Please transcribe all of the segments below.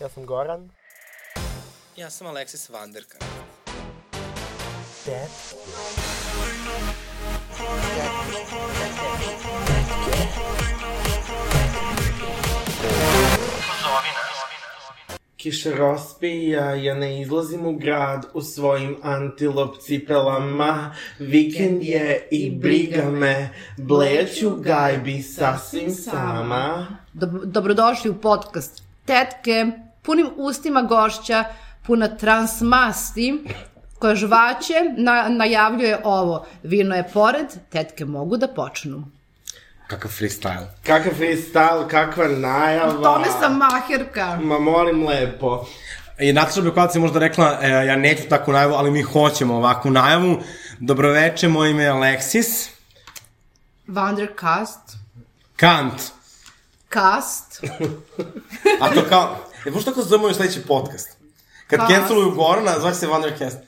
Ja sam Goran. Ja sam Aleksis Vanderka. Dad. Kiša rospija, ja ne izlazim u grad u svojim antilop cipelama. Vikend je i briga me, blejaću gajbi sasvim sama. Dob- dobrodošli u podcast Tetke, punim ustima gošća, puna transmasti, koja žvaće na, najavljuje ovo. Vino je pored, tetke mogu da počnu. Kakav freestyle. Kakav freestyle, kakva najava. Tome sam maherka. Ma molim lepo. I Nataša Bekovac je možda rekla, e, ja neću takvu najavu, ali mi hoćemo ovakvu najavu. Dobroveče, moje ime je Aleksis. Vandercast. Kant. Cast. A to kao, e, možda tako zovemo još sledeći podcast. Kad Cast. canceluju Gorana, zvaće se Vandercast.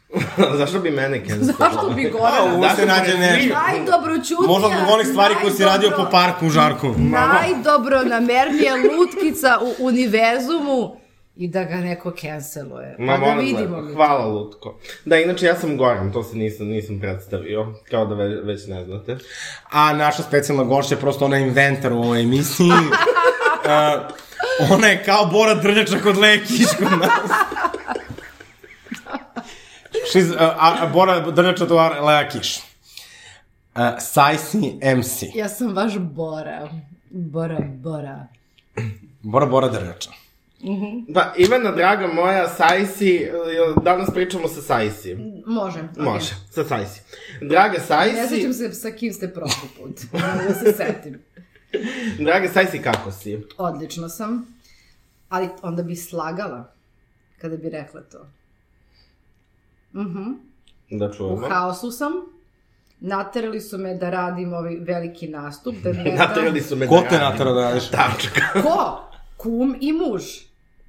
Zašto bi mene cancel? Zašto bi Gorana? Uvijek se nađe nešto. Najdobroćutnija. Možda zbog onih stvari koje si radio po parku u Žarku. Najdobronamernija lutkica u univerzumu i da ga neko canceluje. Pa Ma da molim vidimo lepo, mi. hvala Lutko. Da, inače ja sam Goran, to se nisam, nisam predstavio, kao da ve, već ne znate. A naša specijalna gošća je prosto ona inventar u ovoj emisiji. uh, ona je kao Bora Drljača kod Leje Kiš kod nas. She's, uh, a, a Bora Drljača to Kiš. Uh, Sajsi MC. Ja sam vaš Bora. Bora, Bora. Bora Bora Drljača. Pa, Ivana, draga moja, Sajsi, danas pričamo sa Sajsi. Može. okej. Može, sa Sajsi. Draga Sajsi, Ne sećam se sa kim ste prošli put. Da se setim. draga Sajsi, kako si? Odlično sam. Ali onda bi slagala kada bi rekla to. Da U čujemo. haosu sam. Naterali su me da radim ovaj veliki nastup. Da ne Naterali su me Ko da te radim. naterao da radiš? Tačka. Ko? Kum i muž.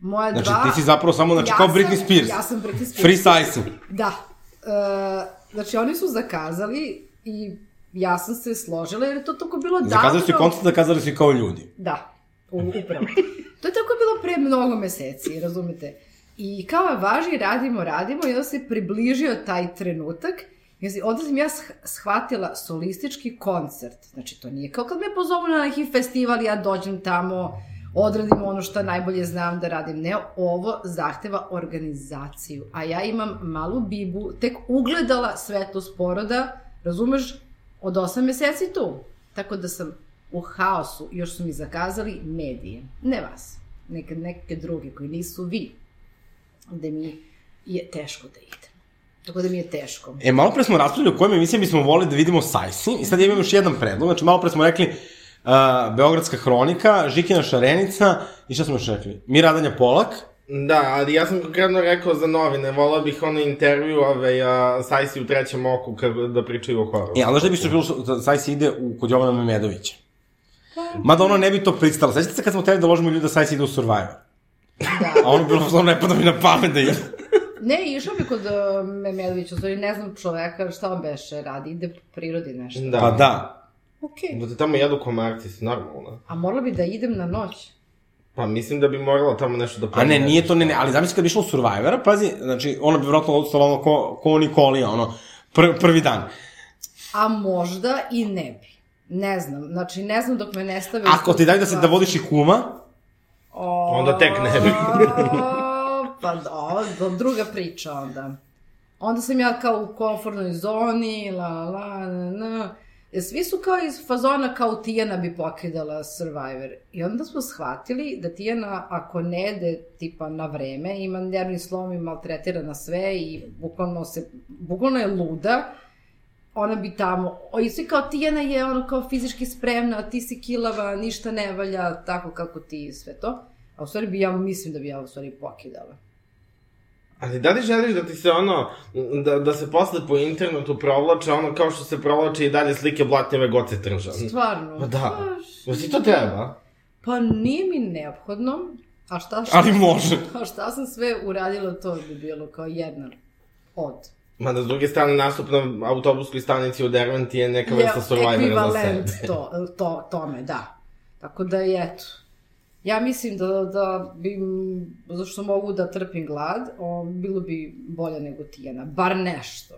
Moja Znači, dva... ti si zapravo samo, znači, Ja kao sam- Britney Spears. Ja sam Britney Spears. Free Sajsi. Da. E, znači, oni su zakazali i ja sam se složila jer je to tako bilo davno. Zakazali su i koncert, zakazali su i kao ljudi. Da, upravo. To je tako bilo pre mnogo meseci, razumete? I kao važi, radimo, radimo i onda se približio taj trenutak i onda- sam ja sh- shvatila solistički koncert. Znači, to nije kao kad me pozovu na neki festival, ja dođem tamo, odradim ono što najbolje znam da radim. Ne, ovo zahteva organizaciju. A ja imam malu bibu, tek ugledala svetost poroda, razumeš, od osam meseci tu. Tako da sam u haosu, još su mi zakazali medije. Ne vas, neke, neke druge koji nisu vi. Da mi je teško da idem. Tako da mi je teško. E, malo pre smo raspravljali o kojim emisijama bismo volili da vidimo Sajsi i sad ja imam još jedan predlog. Znači, malo pre smo rekli uh, Beogradska hronika, Žikina Šarenica i šta smo još rekli? Miradanja Polak. Da, ali ja sam konkretno rekao za novine, volao bih ono intervju ove a, Sajsi u trećem oku kad, da pričaju o hororu. E, ali znaš da bi što bilo što da Sajsi ide u, kod Jovana Memedovića? Mada ona ne bi to pristala. Sećate se kad smo teli da ložimo ljudi da Sajsi ide u Survivor? Da. A ono bilo što ne pada mi na pamet da ide. Ne, išao bi kod uh, Memedovića, u stvari ne znam čoveka šta on beše radi, ide po prirodi nešto. Da. Pa da. Okej. Da te tamo jedu komarci, normalno. A morala bi da idem na noć. Pa mislim da bi morala tamo nešto da A promene. ne, nije to, ne, ne, ali zamisli kad bi išla u Survivora, pazi, znači, ona bi vjerojatno odstala ono ko, ko Nikolija, ono, pr, prvi dan. A možda i ne bi. Ne znam, znači ne znam dok me ne stave... Ako ti daju da se da vodiš i kuma, O, Onda tek ne bi. pa da, do, druga priča onda. Onda sam ja kao u komfortnoj zoni, la la la la. E, Svi su kao iz fazona kao Tijana bi pokidala Survivor. I onda smo shvatili da Tijana, ako ne jede tipa na vreme, ima nervni slom i maltretira na sve i bukvalno, se, bukvalno je luda, ona bi tamo, i svi kao Tijana je ono kao fizički spremna, ti si kilava, ništa ne valja, tako kako ti sve to. A u stvari bi ja, mislim da bi ja u stvari pokidala. Ali da li želiš da ti se ono, da, da se posle po internetu provlače ono kao što se provlače i dalje slike blatnjave Goce Tržan? Stvarno. Pa da. Pa, ti to treba? Pa nije mi neophodno, a šta, šta, ali može. a šta sam sve uradila, to bi bilo kao jedna od. Mada s druge strane nastup na autobuskoj stanici u Derventi je neka vrsta survivora za ekvivalent sebe. to, to, tome, da. Tako da je, eto. Ja mislim da, da bi, zašto mogu da trpim glad, o, bilo bi bolje nego Tijana, bar nešto.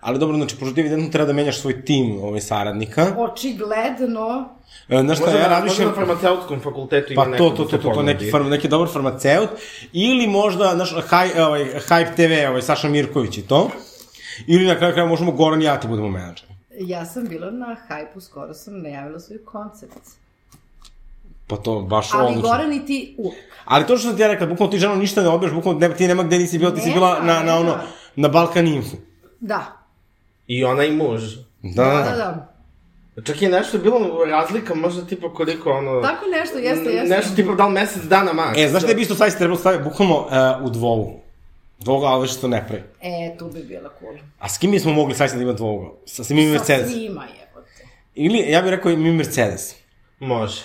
Ali dobro, znači, pošto ti evidentno treba da menjaš svoj tim ovaj, saradnika. Očigledno, E, Znaš šta, Možda, ja na, možda razmišljam... na farmaceutskom fakultetu ima Pa neko to, to, to, to, to, neki, farm, neki dobar farmaceut, ili možda, znaš, haj, ovaj, Hype TV, ovaj, Saša Mirković i to, ili na kraju kraja možemo Goran i ja ti budemo menadžeri. ja sam bila na hajpu, skoro sam najavila svoj koncept. Pa to baš Ali odlično. Goran i ti uvek. Ali to što sam ti ja rekla, bukvalno ti ženo ništa ne objaš, bukvalno ne, ti nema gde nisi bila, ti si bila na, na ono, na Balkan Info. Da, I ona i muž. Da, da, da. da. Čak je nešto bilo razlika, možda tipa koliko ono... Tako nešto, jeste, jeste. Nešto tipa da li mesec dana maks. E, znaš šta bi isto sajs trebalo staviti? Bukvalno uh, u dvovu. Dvoga, ali što ne pravi. E, tu bi bila cool. A s kim bismo mogli sajs da ima dvoga? Sa, sa Mimi Sa Mercedes. svima jebote. Ili, ja bih rekao i Mimi Mercedes. Može.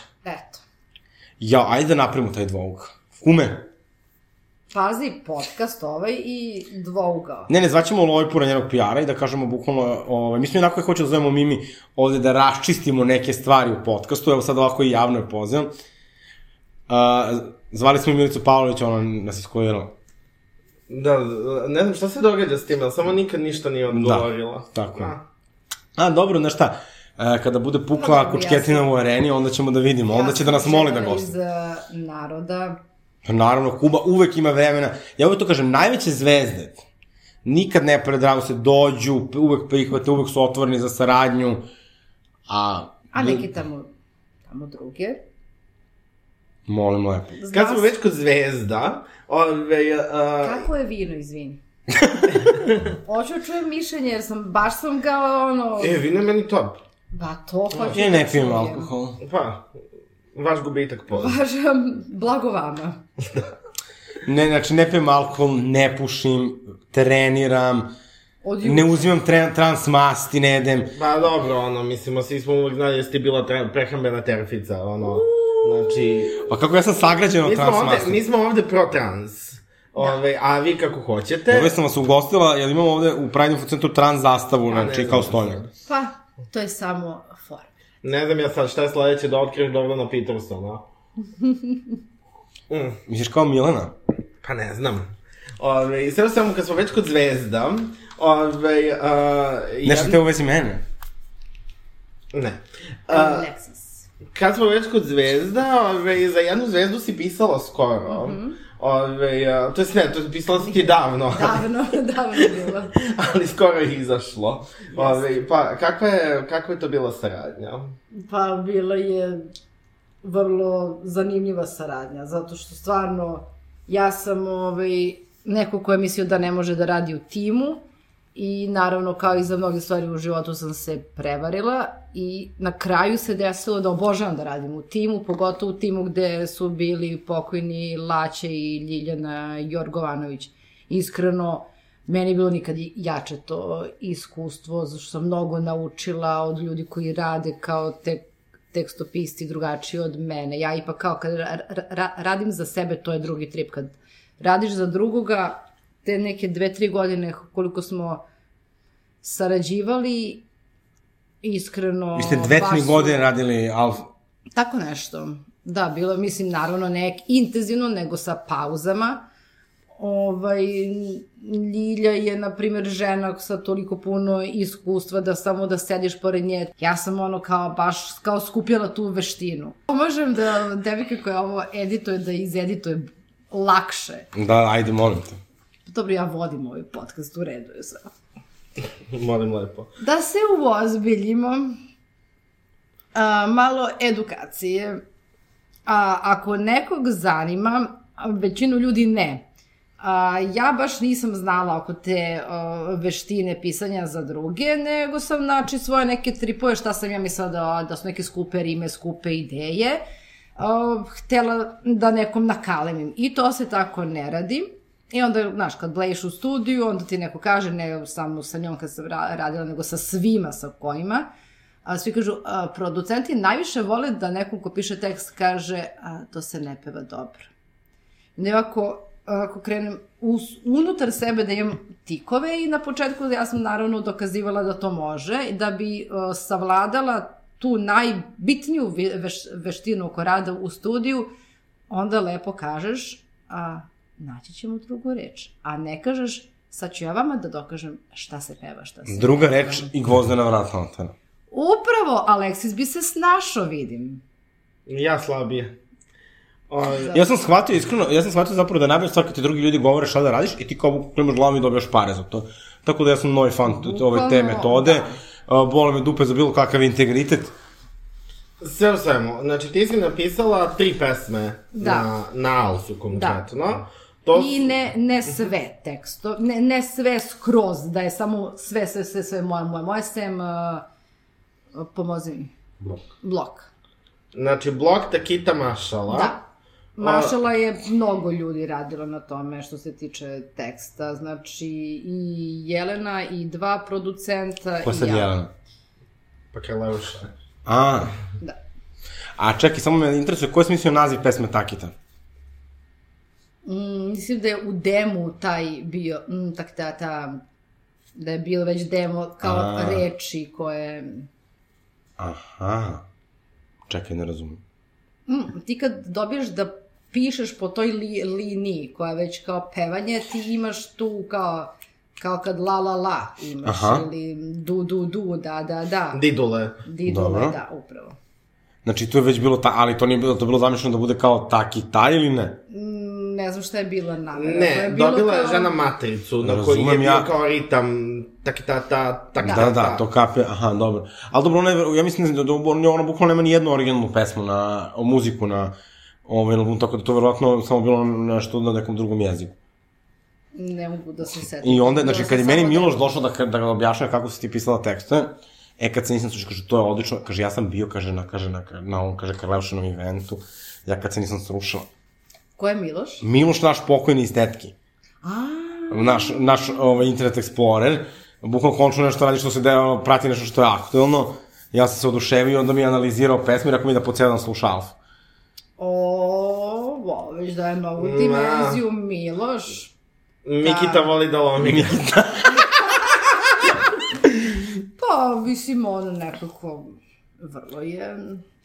Ja, ajde da napravimo taj dvouga. Kume. Pazi, podcast ovaj i dvougao. Ne, ne, zvaćemo Lojpura njenog PR-a i da kažemo bukvalno, ovaj, mi smo onako je hoće da zovemo Mimi ovde da raščistimo neke stvari u podcastu, evo sad ovako i javno je pozivam. Uh, zvali smo Milicu Pavlović, ona nas iskojila. Da, ne znam šta se događa s tim, ali samo nikad ništa nije odgovorila. tako je. A. A, dobro, znaš šta, e, kada bude pukla kučketina u areni, onda ćemo da vidimo, onda će da nas moli da gosti. Iz uh, naroda, Pa Naravno, Kuba uvek ima vremena. Ja uvek to kažem, najveće zvezde nikad ne predravu se, dođu, uvek prihvate, uvek su otvoreni za saradnju, a... a neki tamo, tamo druge. Molim lepo. Zna Kad smo već kod zvezda, ove, a, Kako je vino, izvini? Hoću da čujem mišljenje, jer sam, baš sam ga ono... e, vino je meni top. Ba, to hoću Ja da ne pijem alkohol. Pa, vaš gubitak poza. Baš, um, blago vama. Ne, znači, ne pijem alkohol, ne pušim, treniram, Od ne uzimam tre, transmasti, ne jedem. Pa dobro, ono, mislimo, svi smo uvek znali da si ti bila tre, prehrambena terfica, ono, znači... Pa kako ja sam sagrađen od Mi smo, ovde, transmasti. mi smo ovde pro-trans. Ove, a vi kako hoćete. Ove sam vas ugostila, jer imamo ovde u Pride Info centru trans zastavu, znači kao sad. stonjak. Pa, to je samo forma. Ne znam ja sad šta je sledeće da otkriješ Jordana Petersona. Mm, Misliš kao Milena? pa ne znam. Ove, sve samo kad smo već kod zvezda, ove, a, Nešto te u vezi mene. Ne. A, A, Lexus. kad smo već kod zvezda, ove, za jednu zvezdu si pisala skoro. Mm -hmm. Ove, a, to je sve, to je pisala si ti davno. Davno, davno je bilo. ali skoro je izašlo. Ove, pa, kakva je, kakva je to bila saradnja? Pa bila je vrlo zanimljiva saradnja, zato što stvarno ja sam ovaj, neko ko je mislio da ne može da radi u timu i naravno kao i za mnoge stvari u životu sam se prevarila i na kraju se desilo da obožavam da radim u timu, pogotovo u timu gde su bili pokojni Laće i Ljiljana Jorgovanović. Iskreno, meni je bilo nikad jače to iskustvo, zato što sam mnogo naučila od ljudi koji rade kao te tekstopisti drugačiji od mene. Ja ipak kao kad ra ra radim za sebe, to je drugi trip. Kad radiš za drugoga, te neke dve, tri godine koliko smo sarađivali, iskreno... Vi ste dve, tri su- godine radili Alfa. Tako nešto. Da, bilo, mislim, naravno ne intenzivno, nego sa pauzama. Ovaj, Ljilja je, na primjer, žena sa toliko puno iskustva da samo da sediš pored nje. Ja sam ono kao baš kao skupljala tu veštinu. Možem da devika koja ovo edituje, da izedituje lakše. Da, ajde, molim te. Dobro, ja vodim ovaj podcast, u redu je sve. Molim lepo. Da se uozbiljimo, a, malo edukacije. A, ako nekog zanima, većinu ljudi ne, a, ja baš nisam znala oko te a, veštine pisanja za druge, nego sam znači svoje neke tripove šta sam ja mislila da, da su neke skupe rime, skupe ideje, a, htela da nekom nakalemim. I to se tako ne radi. I onda, znaš, kad blejiš u studiju, onda ti neko kaže, ne samo sa njom kad sam ra- radila, nego sa svima sa kojima, a svi kažu, a, producenti najviše vole da nekom ko piše tekst kaže, a, to se ne peva dobro. Ne ako, krenem us, unutar sebe da imam tikove i na početku ja sam naravno dokazivala da to može, da bi uh, savladala tu najbitniju ve- veš, veštinu oko rada u studiju, onda lepo kažeš, a naći ćemo drugu reč. A ne kažeš, sad ću ja vama da dokažem šta se peva, šta se Druga peva. reč i gvozdena vrata otvorena. Upravo, Aleksis bi se snašao, vidim. Ja slabije. O, Ja sam shvatio, iskreno, ja sam shvatio zapravo da je najbolja stvar kad ti drugi ljudi govore šta da radiš i ti kao klimaš glavom i dobijaš pare za to. Tako da ja sam novi fan ove te metode. da. Uh, bole me dupe za bilo kakav integritet. Sve u svemu, znači ti si napisala tri pesme Da. na, na Alsu konkretno. To I ne, ne sve teksto, ne, ne sve skroz, da je samo sve, sve, sve, sve moje, moje, moje, sem, uh, pomozi mi, Blok. blok. Znači, blok Takita Mašala. Da. Mašala je mnogo ljudi radilo na tome što se tiče teksta, znači i Jelena i dva producenta Ko je i sad ja. Jelena? Pa Kaleuša. A, Da. a čekaj, samo me interesuje, ko je smislio naziv pesme Takita? Mm, mislim da je u demu taj bio, mm, tak ta, ta, da je bilo već demo kao A. reči koje... Aha. Čekaj, ne razumem. Mm, ti kad dobiješ da pišeš po toj li, liniji koja je već kao pevanje, ti imaš tu kao kao kad la la la imaš Aha. ili du du du da da da Didule. didule Dobro. da upravo Znači, tu je već bilo ta, ali to nije bilo, to je bilo zamišljeno da bude kao taki taj ili ne? Mm, ne znam šta je bila namera to Ne, je bilo dobila je kao- žena matricu na koji je bio ja. kao ritam takitata, takitata. Da, da, to kape, aha, dobro. Ali dobro, ona je, ja mislim da, da ona, ona bukvalno nema ni jednu originalnu pesmu na, o muziku na ovaj album, tako da to verovatno samo bilo nešto na nekom drugom jeziku. ne mogu da se setim I onda, znači, Bilo kad je meni samo da- Miloš došao da, da ga objašnjava kako si ti pisala tekste, e, kad se nisam slušao, kaže, to je odlično, kaže, ja sam bio, kaže, na, kaže, na, na ovom, kaže, Karleušinom eventu, ja kad se nisam slušao. Ko je Miloš? Miloš, naš pokojni iz tetki, a naš, naš ovaj, Internet Explorer, bukvalno končno nešto radi što se deo, prati nešto što je aktuelno, ja sam se oduševio, onda mi je analizirao pesmu i rekao mi da po cijel dan sluša Alfa. o, vo, već da je novu Ma. dimenziju Miloš Mikita voli da lomi ga. Pa, mislim, ono nekako vrlo je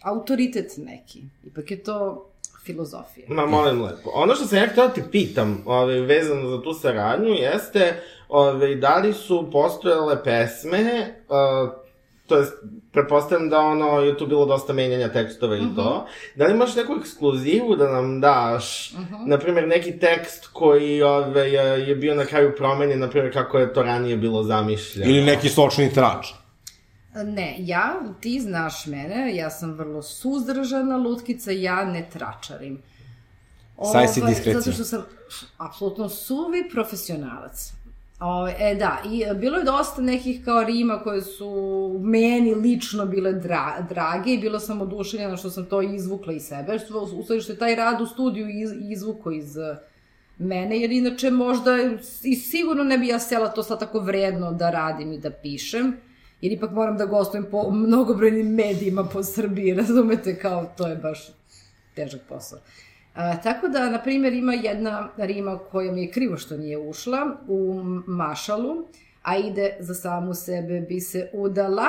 autoritet neki. Ipak je to filozofija. Ma, molim lepo. Ono što sam ja htio da ti pitam, ovaj, vezano za tu saradnju, jeste, ovaj, da li su postojale pesme, uh, to jest, pretpostavljam da ono, je tu bilo dosta menjanja tekstova i to, da li imaš neku ekskluzivu da nam daš, na primjer, neki tekst koji ovaj, je je bio na kraju promenjen, na primjer, kako je to ranije bilo zamišljeno? Ili neki sočni trač. Ne, ja, ti znaš mene, ja sam vrlo suzdržana lutkica, ja ne tračarim. Saj si Ovaj, diskrecija. Zato što sam apsolutno suvi profesionalac. Ove, e, da, i bilo je dosta nekih kao rima koje su meni lično bile dra, drage i bilo sam oduševljena što sam to izvukla iz sebe, što, u stvari što je taj rad u studiju iz, izvuko iz e, mene, jer inače možda i sigurno ne bi ja sela to sad tako vredno da radim i da pišem, jer ipak moram da gostujem po mnogobrojnim medijima po Srbiji, razumete, kao to je baš težak posao. A, tako da, na primjer, ima jedna rima koja mi je krivo što nije ušla u Mašalu, a ide za samu sebe bi se udala.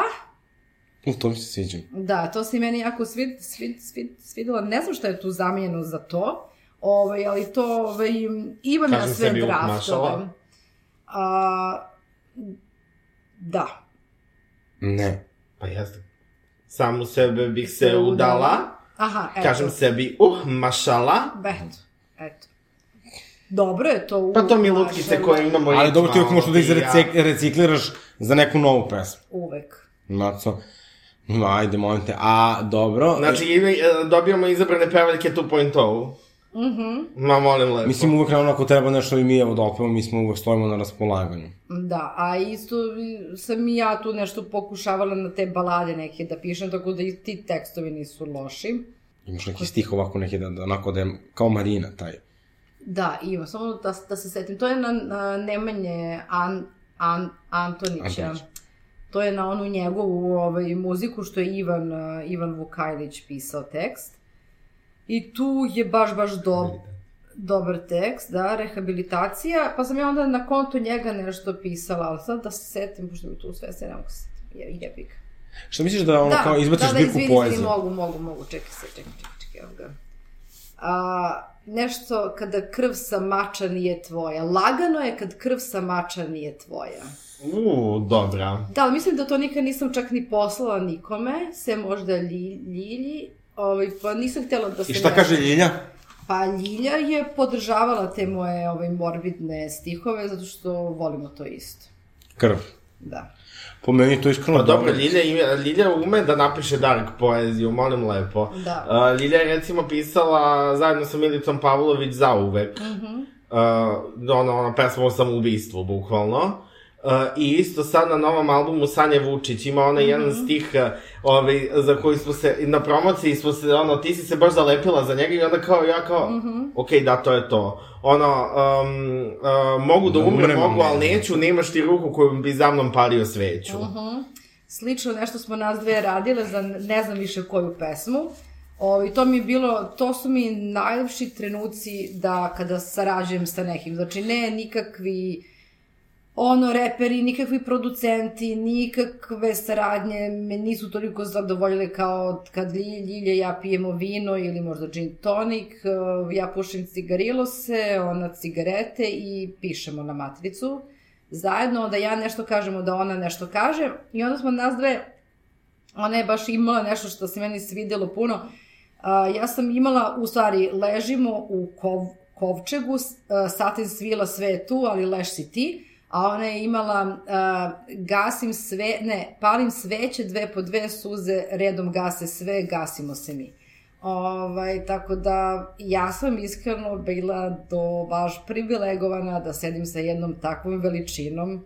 U, to mi se sviđa. Da, to se meni jako svid, svid, svid, svidelo. Ne znam šta je tu zamijenjeno za to, ovaj, ali to ovaj, ja Kažem sve sebi draftove. A, da. Ne. Pa jeste. Sam u sebe bih se udala, Aha, eto. kažem sebi, uh, mašala, Eto, eto. Dobro je to u pa to mi lutkice koje imamo Ali dobro ti uvijek možeš da i ja. za neku novu pesmu. Uvek. Maco. No, ajde, molim te. A, dobro. Znači, i, e, dobijamo izabrane pevaljke 2.0. Mhm. Ma, molim lepo. Mislim, uvek nam ako treba nešto i mi evo da opevamo, mi smo uvek stojimo na raspolaganju. Da, a isto sam i ja tu nešto pokušavala na te balade neke da pišem, tako da i ti tekstovi nisu loši. Imaš neki stih ovako neki da, da onako da je kao Marina taj. Da, ima, samo da, da se setim. To je na, na Nemanje An, An, Antonića. Antonić. To je na onu njegovu ovaj, muziku što je Ivan, Ivan Vukajlić pisao tekst. I tu je baš, baš dob, dobar tekst, da, rehabilitacija, pa sam ja onda na kontu njega nešto pisala, ali sad da se setim, pošto mi tu sve se ne mogu se setim, je, jebi ga. Šta misliš da ono kao izbaciš da, da, zbirku poezije? izvini, mogu, mogu, mogu, čekaj se, čekaj, čekaj, čekaj, evo ga. A, nešto kada krv sa mača nije tvoja. Lagano je kad krv sa mača nije tvoja. Uuu, dobra. Da, ali mislim da to nikad nisam čak ni poslala nikome, sve možda lji, Ljilji, ovaj, pa nisam htjela da se... I šta ne- kaže Ljilja? Pa Ljilja je podržavala te moje ovaj, morbidne stihove, zato što volimo to isto. Krv. Da. Po meni to iskreno Pa dobro, Ljilja, ima, Ljilja ume da napiše dark poeziju, molim lepo. Da. Uh, Ljilja je recimo pisala zajedno sa Milicom Pavlović zauvek. Mm Mhm. -hmm. uh, ono, ona pesma o samoubistvu, bukvalno. Uh, I isto sad na novom albumu Sanja Vučić ima onaj mm -hmm. Mhm. jedan stih uh, ovaj, za koji smo se, na promociji smo se, ono, ti si se baš zalepila za njega i onda kao, ja kao, mm Mhm. -hmm. ok, da, to je to. Ono, um, uh, mogu da, Da umrem, umrem, mogu, ali ali ne. neću, nemaš ti ruku koju bi za mnom palio sveću. Mm -hmm. Slično nešto smo nas dve radile za ne znam više koju pesmu. O, I to mi je bilo, to su mi najlepši trenuci da kada sarađujem sa nekim. Znači ne nikakvi ono reperi, nikakvi producenti, nikakve saradnje me nisu toliko zadovoljile kao kad Lji- Ljilja ja pijemo vino ili možda gin tonic, eh, ja pušim cigarilose, ona cigarete i pišemo na matricu. Zajedno, da ja nešto kažem, da ona nešto kaže i onda smo nas dve, ona je baš imala nešto što se meni svidelo puno, A, ja sam imala, u stvari, ležimo u kov, kovčegu, a, satin svila sve tu, ali leš si ti, a ona je imala, a, gasim sve, ne, palim sveće, dve po dve suze, redom gase sve, gasimo se mi. Ovaj, tako da ja sam iskreno bila do baš privilegovana da sedim sa jednom takvom veličinom,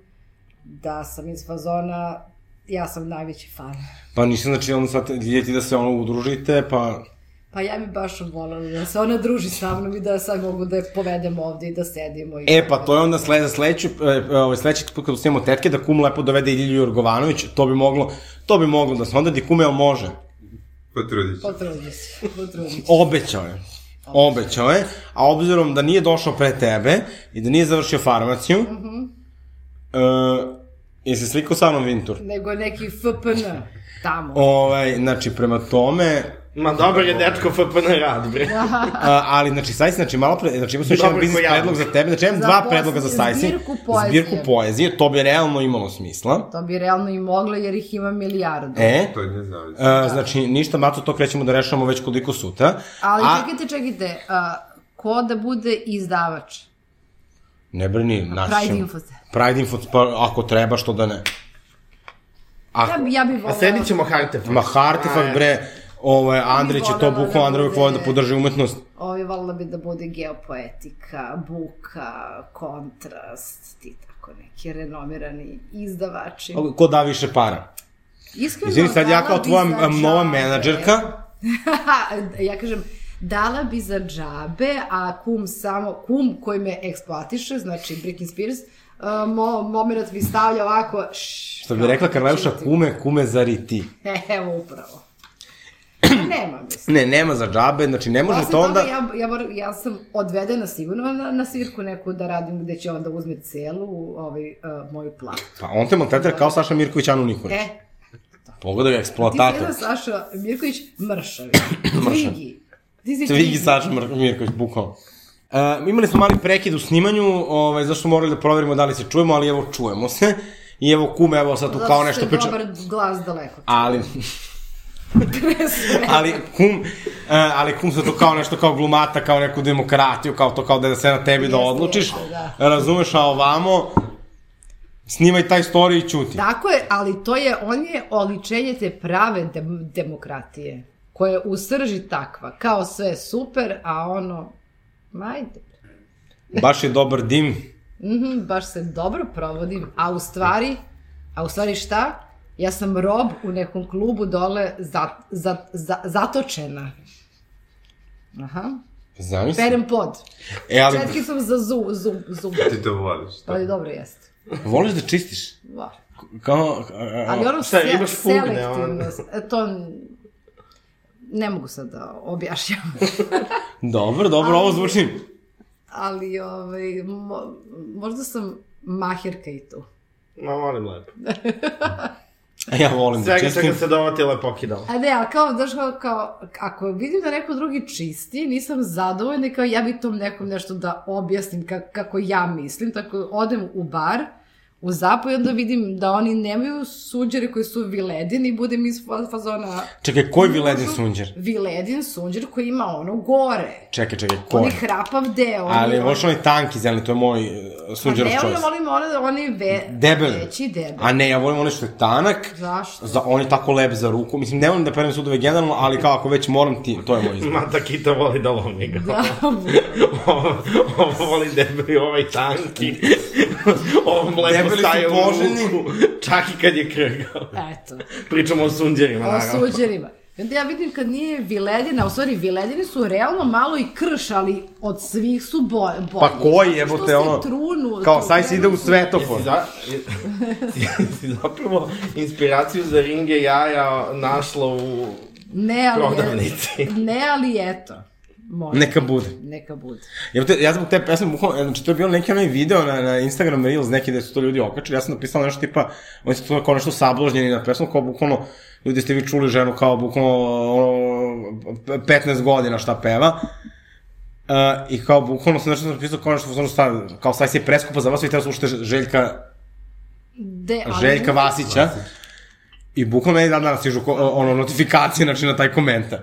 da sam iz fazona, ja sam najveći fan. Pa nisam, znači, ono sad ljeti da se ono udružite, pa... Pa ja bi baš volela da se ona druži sa mnom i da sad mogu da je povedem ovde i da sedimo. I E, pa to je onda slede, sledeći, e, ovaj, sledeći put kada snimamo tetke, da kum lepo dovede i Ljilju Jorgovanović, to bi moglo, to bi moglo da se onda di kume, jel može? Potrudit ću. Potrudi se, potrudi se. Obećao je. Obećao je, a obzirom da nije došao pre tebe i da nije završio farmaciju, mm Mhm. -hmm. uh, je se slikao sa mnom Vintur. Nego neki FPN tamo. Ovaj, znači, prema tome, Ma dobar je dečko FPN rad, bre. a, ali, znači, Sajsi, znači, malo pre, znači, imao sam još jedan Dobro, biznis predlog za tebe, znači, imam dva predloga za Sajsi. zbirku poezije. Zbirku poezije, to bi realno imalo smisla. To bi realno i mogla jer ih ima milijardu. E, To ne znam. Uh, znači, ništa, Mato, to krećemo da rešavamo već koliko sutra. Ali A, čekajte, čekajte, a, ko da bude izdavač? Ne brini, naći Pride ćemo. Info. Pride Info, pa ako treba, što da ne. Ako, Ja bi, ja bi A volela... sedit ćemo Hartefakt. Ma Hartefakt, bre, ovaj, Andrić je to bukvalno, Andrej uvijek voli da podrži umetnost. Ovi volila bi da bude geopoetika, buka, kontrast, ti tako neki renomirani izdavači. Ko da više para? Iskreno, Izvini, sad ja kao tvoja m, nova menadžerka, ja kažem, dala bi za džabe, a kum samo, kum koji me eksploatiše, znači Britney Spears, uh, mo, moment mi stavlja ovako, što bi rekla Karleuša, kume, kume zari ti. Evo, upravo. Nema, mislim. Ne, nema za džabe, znači ne može Posle to onda... toga ja, ja, moram, ja sam odvedena sigurno na, na svirku neku da radim gde će onda uzme celu ovaj, uh, moju platu. Pa on te maltretira kao Saša Mirković, Anu Nikolić. E, Pogledaj ga, ti si eksploatator. Saša Mirković mršavi. Tvigi. Ti si Tvigi Saša Mir- Mirković, bukvalno. Uh, imali smo mali prekid u snimanju, ovaj, zašto smo morali da proverimo da li se čujemo, ali evo čujemo se. I evo kume, evo sad tu kao nešto priča. Dobar glas daleko. Ali. Ali kum, uh, ali kum se to kao nešto kao glumata, kao neku demokratiju, kao to kao da sve na tebi da odlučiš. da. Razumeš, a ovamo, snimaj taj story i ćuti. Tako je, ali to je, on je oličenje te prave dem demokratije, koja je u srži takva, kao sve super, a ono, majde. Baš je dobar dim. Mhm, baš se dobro provodim, a u stvari, a u stvari šta? Ja sam rob u nekom klubu dole za, za, za, zatočena. Aha. Zamisli. Perem pod. E, ali, Četkicom za zub, zub, zub. Ti to voliš. Ali dobro jeste. voliš da čistiš? Volim. Kao, a, a, Ali ono Šta, se, imaš fugne, selektivno, e, to ne mogu sad da objašnjam. Dobro, dobro, ovo zvuči. Ali ovaj, mo, možda sam mahirka i tu. Ma, molim lepo. A ja volim da Svega čistim. čega se dovatila pokidala. A ne, ali kao, znaš, kao, kao, ako vidim da neko drugi čisti, nisam zadovoljna i kao ja bi tom nekom nešto da objasnim kako, kako ja mislim, tako odem u bar, u zapo i onda vidim da oni nemaju suđere koji su viledini i budem iz fa- fazona Čekaj, koji viledin sunđer? viledin sunđer koji ima ono gore. Čekaj, čekaj, Koji? Oni hrapav deo. Ali oni, možeš onaj tanki zeleni, to je moj uh, sunđer Pa ne, choice. oni volim one, oni ve, Debeli. veći debeli. A ne, ja volim onaj što je tanak, Zašto? za, on je tako lep za ruku. Mislim, ne volim da perem sudove generalno, ali kao ako već moram ti, to je moj izbor. Mata Kita voli da lomi ga. Da, ovo, ovo voli debeli, ovaj tanki. Ovo lepo staje u ruku. Čak i kad je krgao. eto. Pričamo o sunđerima, O naravno. suđerima. I onda ja vidim kad nije viledina, u stvari viledini su realno malo i krš, ali od svih su bo, bolji. Pa koji, jebote, ono, Trunu, Kao, sad se ide u svetofor. Jesi, za, jesi zapravo inspiraciju za ringe jaja našla u Ne, ali, prodavnici. ne, ali eto. Može. Neka bude. Neka bude. Ja, te, ja zbog te pesme, bukvalno, znači to je bilo neki onaj video na, na Instagram Reels, neki da su to ljudi okačili, ja sam napisao nešto tipa, oni su to kao nešto sabložnjeni na pesmu, kao bukvalno, ljudi ste vi čuli ženu kao bukvalno ono, 15 godina šta peva, Uh, I kao, bukvalno sam nešto napisao kao nešto, ono šta, kao sad se je preskupa za vas, vi treba slušate Željka, De, ali Željka Vasića. I bukvalno meni dan danas stižu ono, notifikacije, znači, na taj komentar.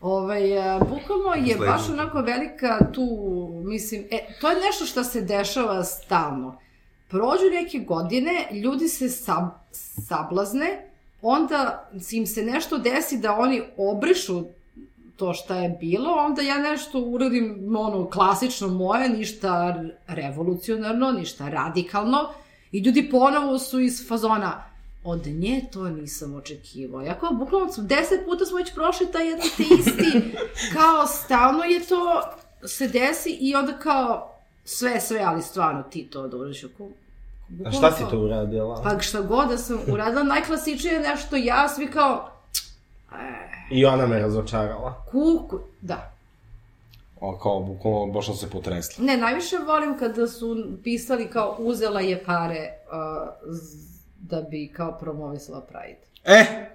Ovaj, a, bukvalno je Sledeće. baš onako velika tu, mislim, e, to je nešto što se dešava stalno. Prođu neke godine, ljudi se sab, sablazne, onda im se nešto desi da oni obrišu to šta je bilo, onda ja nešto uradim ono klasično moje, ništa revolucionarno, ništa radikalno i ljudi ponovo su iz fazona od nje to nisam očekivao. Ja kao, bukvalno, deset puta smo već prošli taj jedan te isti, kao, stalno je to se desi i onda kao, sve, sve, ali stvarno ti to da uradiš. Ako, A šta si to uradila? Pa šta god da sam uradila, najklasičnije je nešto ja, svi kao, I ona me razočarala. kuku, da. O, kao, bukvalno, baš sam se potresla. Ne, najviše volim kada su pisali kao uzela je pare uh, z- da bi kao promovisala Pride. E,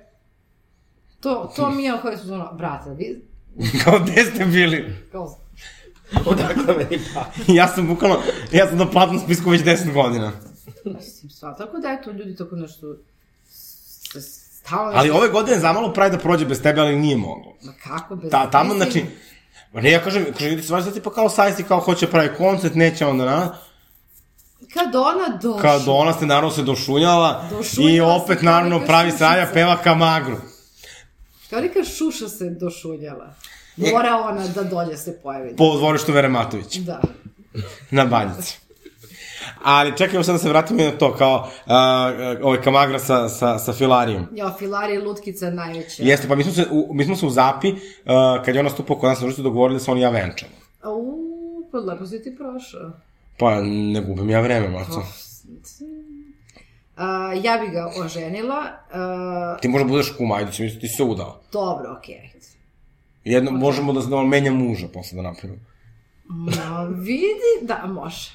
To, to mi je koji su ono, brate, vi, kao, gde ste bili? kao, Odakle meni pa? ja sam bukvalno, ja sam na platnom spisku već 10 godina. mislim, sva, tako da eto, ljudi tako nešto, stalno Ali ove godine zamalo pravi da prođe bez tebe, ali nije moglo. Ma kako bez... Ta, tamo, mislim, znači, ma ne, ja kažem, kažem, ljudi se važi pa kao sajsti, kao hoće pravi koncert, neće onda na... Kad ona došla... Kad ona se naravno se došunjala, i Došunjala opet se naravno pravi sranja, peva kamagru. Kao neka šuša se došunjala. Mora ona da dolje se pojavi. Po dvorištu Vere Matović, Da. na banjici. Ali čekajmo sad da se vratimo i na to, kao uh, ovaj kamagra sa, sa, sa filarijom. Ja, Filari je lutkica najveća. Jeste, pa mi smo se u, mi smo se u Zapi, uh, kad je ona stupao kod nas na dogovorili da se on i ja venčamo. Uuu, pa lepo si ti prošao. Pa ne gubim ja vreme, Marco. A, ja bi ga oženila. A, Ti možda budeš kuma, ajde, mi ti se udao. dobro, okej. Okay. Jedno, možemo da, da on menja muža posle da napravimo. No, vidi, da, može.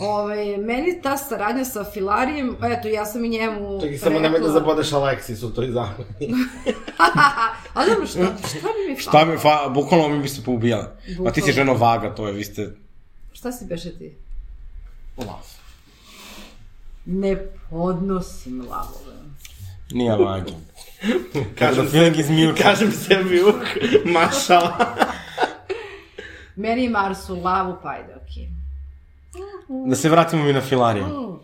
Ove, meni ta saradnja sa Filarijem, eto, ja sam i njemu Čekaj, samo nemoj da zabodeš Aleksis u toj zameni. A dobro, šta, šta bi mi Šta falilo? mi, fa, bukvalno mi bi se poubijala. Pa ti si Bukvalno. ženo vaga, to je, vi ste... Šta si beše ti? Lav. Ne podnosim lavove. Nije vagi. Kažem Kažem feeling is mutual. Kažem sebi uh, mašala. Meni i Marsu lavu, pa ajde, okej. Da se vratimo mi na filariju.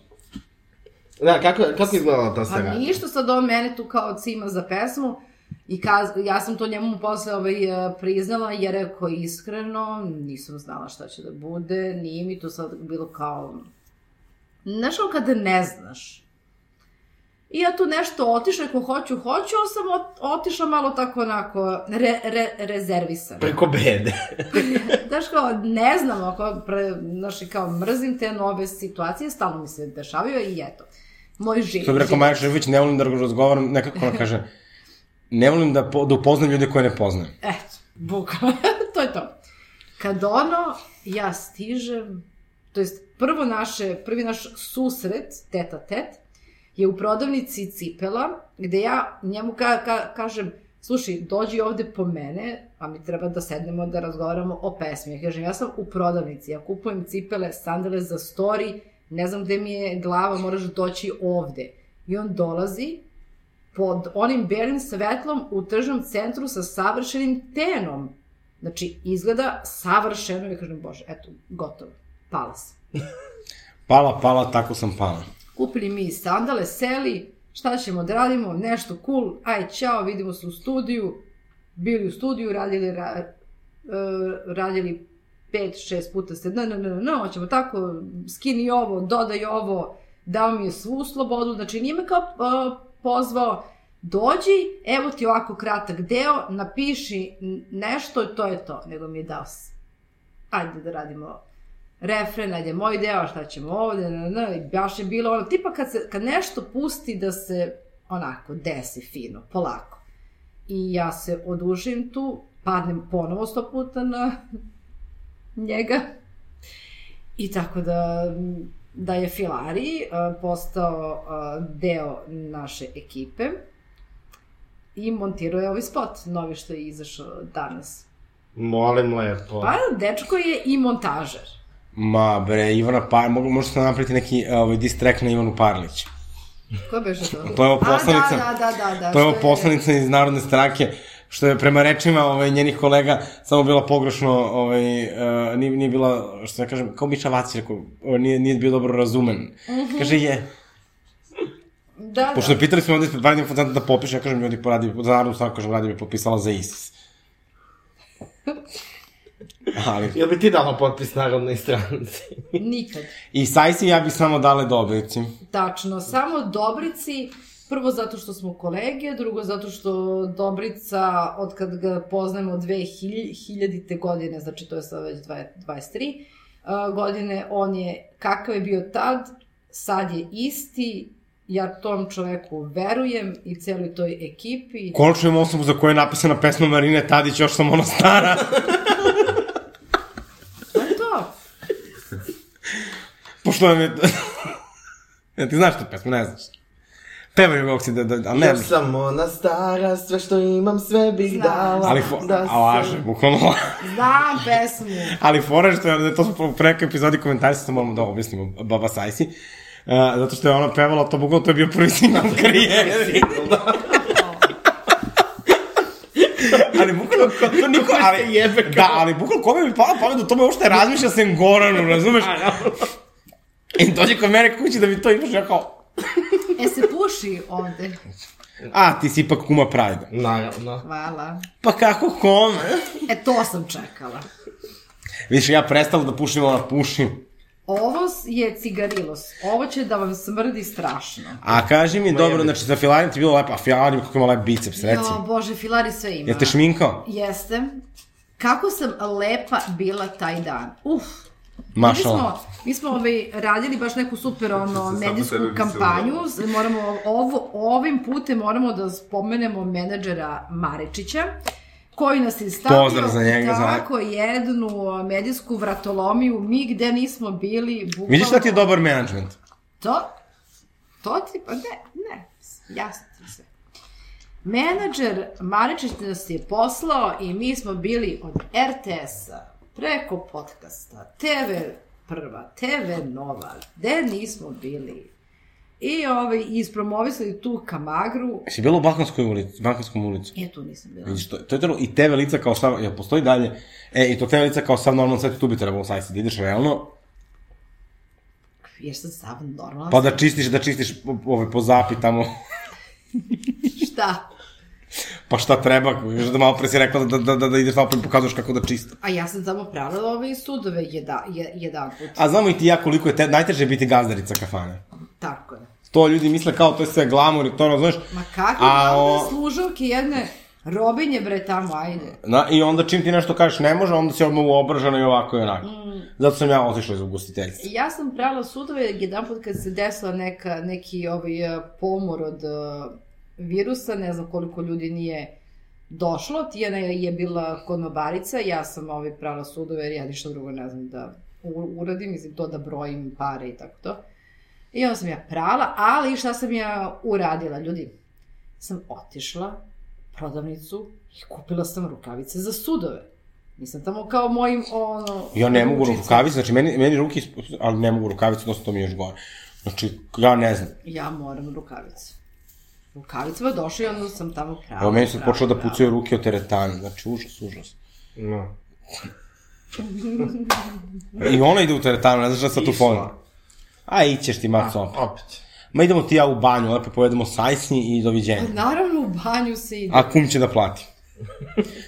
Da, kako, kako izgledala ta Pa saradnja? ništa, sad on mene tu kao cima za pesmu i kaz, ja sam to njemu posle ovaj, eh, priznala jer je rekao iskreno, nisam znala šta će da bude, nije mi to sad bilo kao... Znaš kao kada ne znaš. I ja tu nešto otišla, ako hoću, hoću, ali sam ot, otišla malo tako onako re, re, rezervisano. Preko bede. Znaš kao, ne znam, ako, pre, znaš, kao mrzim te nove situacije, stalno mi se dešavaju i eto. Moj živ. To bi rekao život. Maja Šefović, ne volim da razgovaram, nekako ona kaže, ne volim da, po, da upoznam ljude koje ne poznajem. Eto, bukvalno, to je to. Kad ono, ja stižem, to jest prvo naše, prvi naš susret, teta tet, je u prodavnici cipela, gde ja njemu ka, ka, kažem, slušaj, dođi ovde po mene, a mi treba da sednemo da razgovaramo o pesmi. Ja kažem, ja sam u prodavnici, ja kupujem cipele, sandale za story, ne znam gde mi je glava, moraš doći ovde. I on dolazi pod onim belim svetlom u tržnom centru sa savršenim tenom. Znači, izgleda savršeno. Ja kažem, bože, eto, gotovo. Pala sam. Pala, pala, tako sam pala. Kupili mi sandale, seli, šta ćemo da radimo, nešto cool, aj, čao, vidimo se u studiju. Bili u studiju, radili, ra, uh, radili pet, šest puta se, ne, ne, ne, ne, hoćemo tako, skini ovo, dodaj ovo, dao mi je svu slobodu, znači nije me kao uh, pozvao, dođi, evo ti ovako kratak deo, napiši nešto, to je to, nego mi je dao. Ajde da radimo refren, ajde moj deo, šta ćemo ovde, na, na, i baš je bilo ono, tipa kad, se, kad nešto pusti da se onako desi fino, polako. I ja se odužim tu, padnem ponovo sto puta na njega. I tako da, da je Filari uh, postao uh, deo naše ekipe i montirao je ovaj spot, novi što je izašao danas. Molim lepo. Pa, dečko je i montažer. Ma bre, Ivana Par, možda se napraviti neki ovaj, diss track na Ivanu Parlić. Ko beže to? To je ovo poslanica, A, da, da, da, da. to je ovo poslanica iz Narodne stranke, što je prema rečima ovaj, njenih kolega samo bila pogrešno, ovaj, uh, nije, nije bila, što ja kažem, kao Miša Vacić, rekao, ovaj, nije, nije bio dobro razumen. Mm -hmm. Kaže, je. Da, Pošto da. pitali smo ovde ispred Varadim Fontana da popiše, ja kažem, ljudi poradi, za Narodnu stranku, kažem, Radim je potpisala za ISIS. Ali, Jel bi ti dala potpis Narodnoj stranci? Nikad. i Sajsi ja bi samo dale dobrici. Tačno, samo Dobrici, prvo zato što smo kolege, drugo zato što Dobrica, od kad ga poznajemo 2000. godine, znači to je sad već 23 uh, godine, on je, kakav je bio tad, sad je isti, ja tom čoveku verujem i celoj toj ekipi. Konačno imam osobu za koju je napisana pesma Marine Tadić, još sam ono stara. To je to. Pošto je... ja, ti znaš tu pesmu, ne znaš. Pevaj ga si da, da, ali ne, Ja sam ona stara, sve što imam, sve bih Znam. dala. ali, fo, da a laže, bukvalno. Znam pesmu. Ali fora što je, to smo preko epizodi komentarisa, to moramo da objasnimo Baba Sajsi. Uh, zato što je ona pevala, to bukvalno to je bio prvi single karijeri. ali bukvalno, to niko, ali, jebe kao. da, ali bukvalno kome bi pala pamet o tome uopšte razmišlja sem Goranu, razumeš? I dođe kod mene kući da mi to imaš, ja kao, E se puši ovde. a, ti si ipak kuma Prajda. Naravno. Hvala. Pa kako kome? E to sam čekala. Vidiš, ja prestala da pušim, ona pušim. Ovo je cigarilos. Ovo će da vam smrdi strašno. A kaži mi, dobro, znači za Filarin ti je bilo lepo, a Filarin kako ima lep biceps, reci. Jo, bože, Filari sve ima. Jel te šminkao? Jeste. Kako sam lepa bila taj dan. Uf. Mi Mašala. smo, mi smo ovaj, radili baš neku super ono, medijsku kampanju. Moramo, ovo, ovim putem moramo da spomenemo menadžera Maričića koji nas je stavio Pozdrav za njega, za- tako jednu medijsku vratolomiju, mi gde nismo bili, bukvalno... Vidiš šta ti je dobar menadžment? To, to ti, pa ne, ne, jasno ti sve. Menadžer Maričić nas je poslao i mi smo bili od RTS-a, preko podcasta, TV Prva, TV Nova, gde nismo bili. I ovaj, ispromovisali tu kamagru, Si bila u Balkanskoj ulici, Balkanskom ulicu? e tu nisam bila. Vidiš, to, to je trebalo, i TV lica kao sav, ja, postoji dalje, e, i to TV lica kao sav normalno sve tu bi trebalo sajsti, da ideš realno, Jer sam sav normalan. pa da čistiš, da čistiš ove, po zapi tamo, Šta? Pa šta treba, još da malo pre si rekla da, da, da, da ideš pa im pokazuješ kako da čisti. A ja sam samo pravila ove sudove jedna, je, jedan put. A znamo i ti ja koliko je te, najteže biti gazdarica kafane. Tako je. To ljudi misle kao to je sve glamur i to razumeš. Ma kakve A, o- služavke jedne robinje bre tamo, ajde. Na, I onda čim ti nešto kažeš ne može, onda si odmah uobražena i ovako i onako. Mm. Zato sam ja otišla iz ugostiteljstva. Ja sam pravila sudove jedan put kad se desila neka, neki ovaj, pomor od virusa, ne znam koliko ljudi nije došlo, Tijana je, bila konobarica, ja sam ovaj, pravila sudove jer ja ništa drugo ne znam da uradim, mislim to da brojim pare i tako to. I onda sam ja prala, ali šta sam ja uradila, ljudi? Sam otišla u prodavnicu i kupila sam rukavice za sudove. Nisam tamo kao mojim, ono... Ja ne mogu rukavice, znači meni, meni ruke, isp- ali ne mogu rukavice, odnosno to mi je još gore. Znači, ja ne znam. Ja moram rukavice. Rukavicama došla i onda sam tamo prala. Evo, meni su prala, počelo da pucaju ruke od teretana, znači užas, užas. No. I ona ide u teretanu, ne znaš šta sad tu ponovno. A, ićeš ti, maco, opet. Opet. Ma idemo ti ja u banju, lepo povedemo sajsni i doviđenja. Naravno, u banju se ide. A kum će da plati.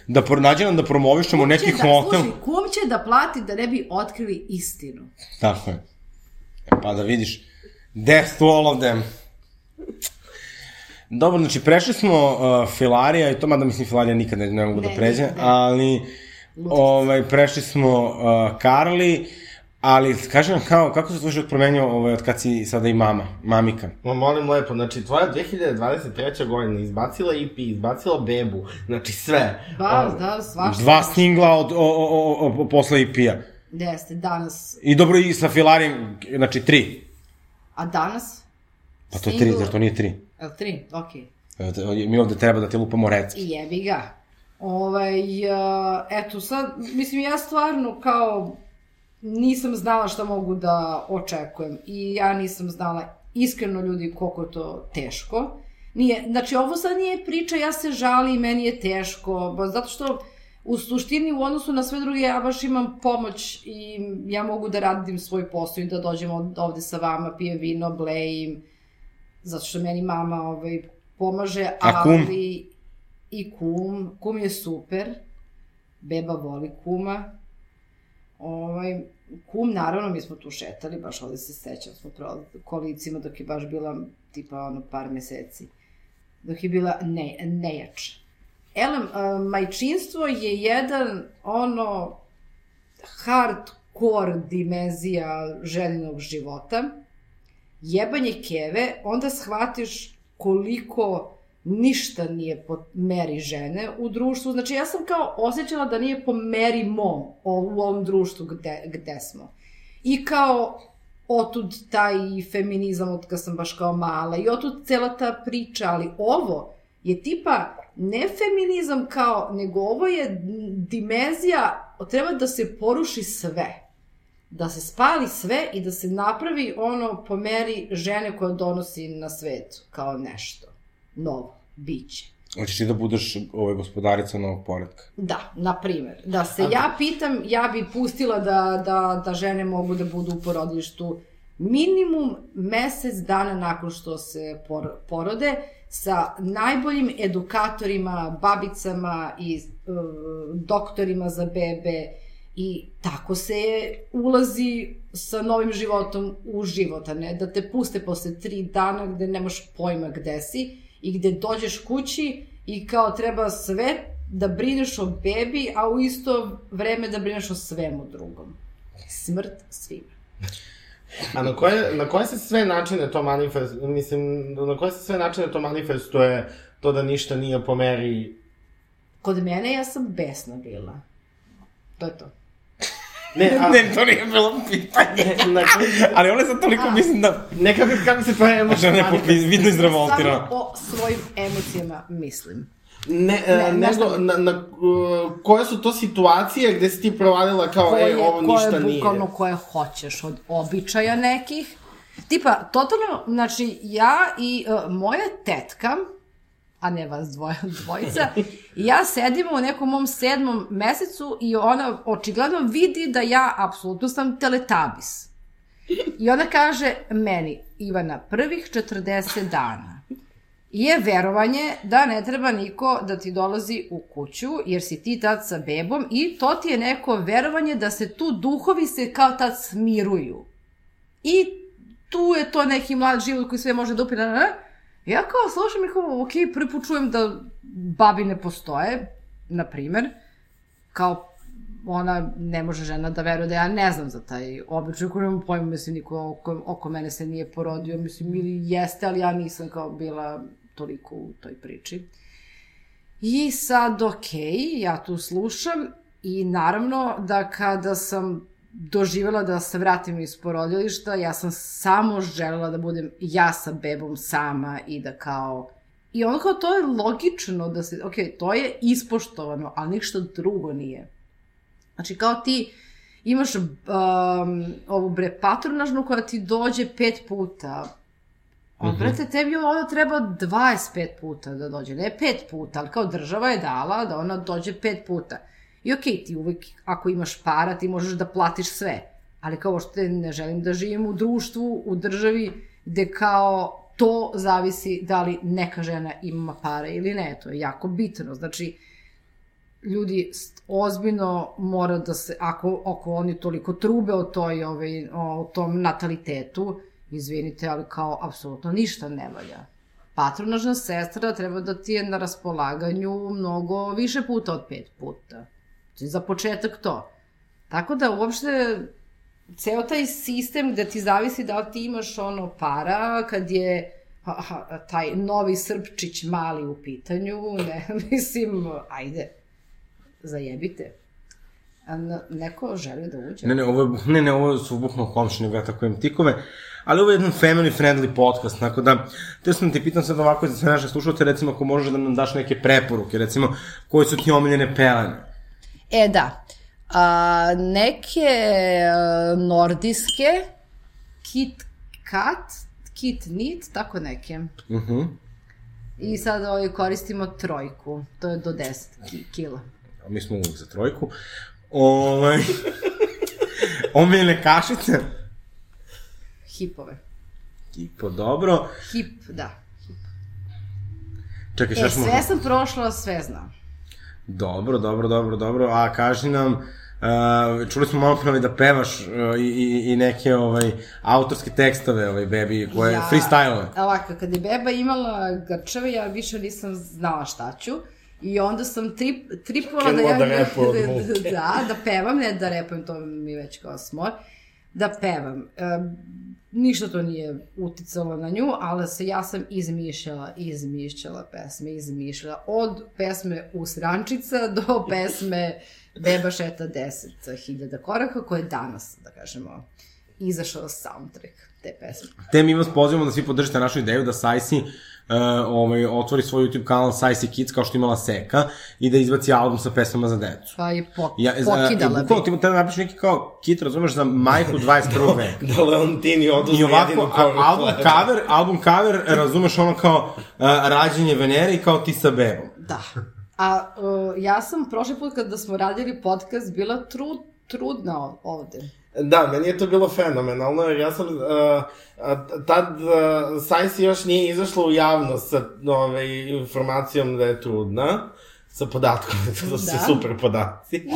Da pro, nađe nam da promovišemo Kum neki da, hotel. Slušaj, kum će da plati da ne bi otkrili istinu. Tako je. E, Pa da vidiš. Death to all of them. Dobro, znači prešli smo uh, Filarija i to, mada mislim Filarija nikad ne, ne mogu Ne, da pređe, ne, ne. ali ovaj, prešli smo uh, Karli, ali kaži nam kao, kako se tvoj život promenio ovaj, od kad si sada i mama, mamika? Ma molim lepo, znači tvoja 2023. godina izbacila EP, izbacila bebu, znači sve. Ba, Ono, da, svašta. Dva singla od, o, o, o, o, posle EP-a. Jeste, danas. I dobro i sa Filarijem, znači tri. A danas? Pa to je tri, zar to nije tri? Jel tri? Okej. Evo, Mi ovde treba da ti lupamo recept. I jebi ga. Ovaj, uh, eto sad, mislim, ja stvarno kao nisam znala šta mogu da očekujem i ja nisam znala iskreno ljudi koliko je to teško. Nije, znači ovo sad nije priča, ja se žalim, meni je teško, ba, zato što u suštini u odnosu na sve druge ja baš imam pomoć i ja mogu da radim svoj posao i da dođem ovde sa vama, pijem vino, blejim, zato što meni mama ovaj, pomaže, A kum? ali i kum, kum je super, beba voli kuma, ovaj, kum, naravno, mi smo tu šetali, baš ovde se sećam, smo pro kolicima dok je baš bila tipa ono par meseci, dok je bila ne, nejača. Elem, a, majčinstvo je jedan ono hardcore dimenzija ženinog života, jebanje keve, onda shvatiš koliko ništa nije po meri žene u društvu. Znači, ja sam kao osjećala da nije po meri mom u ovom društvu gde, gde smo. I kao otud taj feminizam od kad sam baš kao mala i otud cela ta priča, ali ovo je tipa ne feminizam kao, nego ovo je dimenzija, treba da se poruši sve da se spali sve i da se napravi ono po meri žene koja donosi na svet kao nešto novo, biće. Hoćeš ti da budeš ovaj, gospodarica novog poredka. Da, na primer. Da se ja pitam, ja bi pustila da, da, da žene mogu da budu u porodilištu minimum mesec dana nakon što se por, porode sa najboljim edukatorima, babicama i uh, doktorima za bebe i tako se ulazi sa novim životom u život, a ne da te puste posle tri dana gde nemaš pojma gde si i gde dođeš kući i kao treba sve da brineš o bebi, a u isto vreme da brineš o svemu drugom. Smrt svima. A na koje, na koje se sve načine to manifestuje, mislim, na koje se sve načine to manifestuje to da ništa nije po meri... Kod mene ja sam besna bila. To je to. Ne, a, Ne, to nije bilo pitanje. ne, koje, Ali ona sad toliko, mislim da... ne kako, kako se to emocija Žena je vidno izrevoltirana. Samo o svojim emocijama mislim. Ne, e, Ne, nego, nešto- na, na, uh, koje su to situacije gde si ti provalila kao, koje, e, ovo ništa koje nije? bukvalno koje hoćeš od običaja nekih. Tipa, totalno, znači, ja i uh, moja tetka, a ne vas dvoja, dvojica, i ja sedimo u nekom mom sedmom mesecu i ona očigledno vidi da ja apsolutno sam teletabis. I ona kaže meni, Ivana, prvih 40 dana je verovanje da ne treba niko da ti dolazi u kuću, jer si ti tad sa bebom i to ti je neko verovanje da se tu duhovi se kao tad smiruju. I tu je to neki mlad život koji sve može da upira. Ja kao slušam i kao, ok, prvi put čujem da babi ne postoje, na primer, kao ona ne može žena da veruje da ja ne znam za taj običaj koji nemam pojma, mislim, niko oko, oko mene se nije porodio, mislim, ili jeste, ali ja nisam kao bila toliko u toj priči. I sad, ok, ja tu slušam i naravno da kada sam doživjela da se vratim iz porodilišta, ja sam samo želela da budem ja sa bebom sama i da kao... I ono kao, to je logično da se, ok, to je ispoštovano, ali ništa drugo nije. Znači, kao ti imaš um, ovu bre patronažnu koja ti dođe pet puta, On, mm -hmm. tebi ona treba 25 puta da dođe, ne 5 puta, ali kao država je dala da ona dođe 5 puta. I okej, okay, ti uvek, ako imaš para, ti možeš da platiš sve. Ali kao što ne želim da živim u društvu, u državi, gde kao to zavisi da li neka žena ima para ili ne. To je jako bitno. Znači, ljudi ozbiljno mora da se, ako, ako oni toliko trube o, toj, ovaj, o tom natalitetu, izvinite, ali kao apsolutno ništa ne valja. Patronažna sestra treba da ti je na raspolaganju mnogo više puta od pet puta. Znači, za početak to. Tako da uopšte ceo taj sistem gde ti zavisi da li ti imaš ono para kad je aha, taj novi Srpčić mali u pitanju, ne, mislim, ajde, zajebite. Neko želi da uđe? Ne, ne, ovo, je, ne, ne, ovo su bukno komšine vrata kojem tikove, ali ovo je jedan family friendly podcast, tako da, te sam ti pitan sad ovako za sve naše slušalce, recimo ako možeš da nam daš neke preporuke, recimo, koje su ti omiljene pelene? E, da. A, neke a, nordijske, Kit Kat, Kit Nit, tako neke. Uh -huh. I sad ovaj, koristimo trojku, to je do 10 kila. A mi smo uvijek za trojku. Ovaj... Omiljene kašice? Hipove. Hipo, dobro. Hip, da. Hip. Čekaj, šta E, smo... sve sam prošla, sve znam. Dobro, dobro, dobro, dobro. A kaži nam, uh, čuli smo malo prvi da pevaš uh, i, i, i neke ovaj, autorske tekstove, ovaj, bebi, koje, ja, freestyle-ove. Ovako, kad je beba imala grčeve, ja više nisam znala šta ću. I onda sam trip, tripovala da ja... da od da, da, da pevam, ne da repujem, to mi već kao smor. Da pevam. E, ništa to nije uticalo na nju, ali se ja sam izmišljala, izmišljala pesme, izmišljala. Od pesme Usrančica do pesme Beba šeta 10.000 koraka, koje je danas, da kažemo, izašao soundtrack te pesme. Te mi vas pozivamo da svi podržite našu ideju da Sajsi Uh, ovaj, otvori svoj YouTube kanal Sajsi Kids kao što imala Seka i da izbaci album sa pesmama za decu. Pa je po, Ja, pokidala bi. ti treba napiš neki kao kit, razumeš, za majku 21. veka. da Leontini oduzme I ovako, jedinu a, album cover, album cover, razumeš ono kao uh, rađenje Venere i kao ti sa bebom. Da. A uh, ja sam prošli put kada smo radili podcast bila trud, trudna ov- ovde. Da, meni je to bilo fenomenalno, jer ja sam, uh, tad uh, Sajsi još nije izašla u javnost sa ove, informacijom da je trudna, sa podatkom, to su Da. super podaci.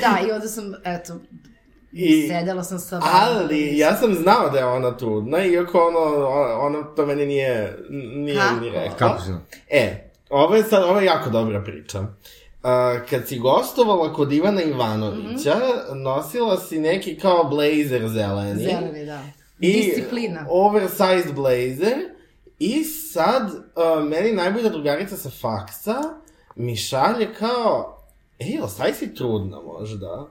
Da, i onda sam, eto, I, sedela sam sa... ali, ja sam znao da je ona trudna, iako ono, ona to meni nije, nije Kako? ni rekla. Kako si? E, ovo je sad, ovo je jako dobra priča. Uh, kad si gostovala kod Ivana Ivanovića, nosila si neki kao blazer zeleni. Zeleni, da. I Disciplina. oversized blazer. I sad, uh, meni najbolja drugarica sa faksa mi šalje kao, ej, jel staj si trudna možda?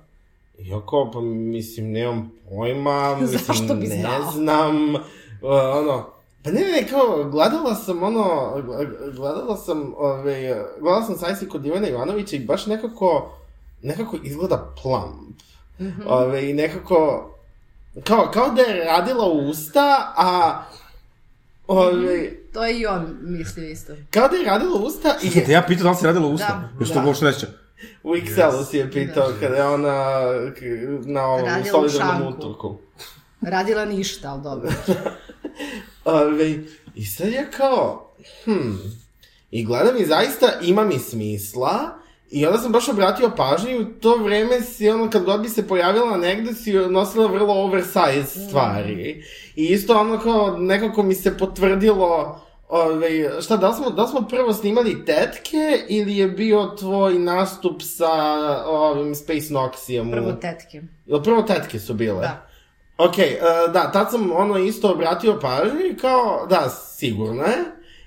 I ja kao, pa mislim, nemam pojma, mislim, Zašto bi ne znao? znam, uh, ono, Pa ne, ne, kao, gledala sam ono, gledala sam, ove, gledala sam sajsi kod Ivana Ivanovića i baš nekako, nekako izgleda plump. Mm -hmm. Ove, I nekako, kao, kao da je radila usta, a, ove, To je i on mislio isto. kao da je radila usta i Te ja pitao da li si radila usta? Da. Još to Da. uopšte neće. u Excelu si je pitao Da. kada je ona na ovom Radila u solidarnom šanku. utorku. Radila ništa, ali dobro. Ove, I sad ja kao, hm, i gledam i zaista ima mi smisla, i onda sam baš obratio pažnju i u to vreme si, ono, kad god bi se pojavila negde, si nosila vrlo oversize stvari. I isto ono kao, nekako mi se potvrdilo, Ove, šta, da li, smo, da li smo prvo snimali tetke ili je bio tvoj nastup sa ovim Space Noxijem? Prvo tetke. Jel prvo tetke su bile? Da. Ok, uh, da, tad sam ono isto obratio pažnju i kao, da, sigurno je.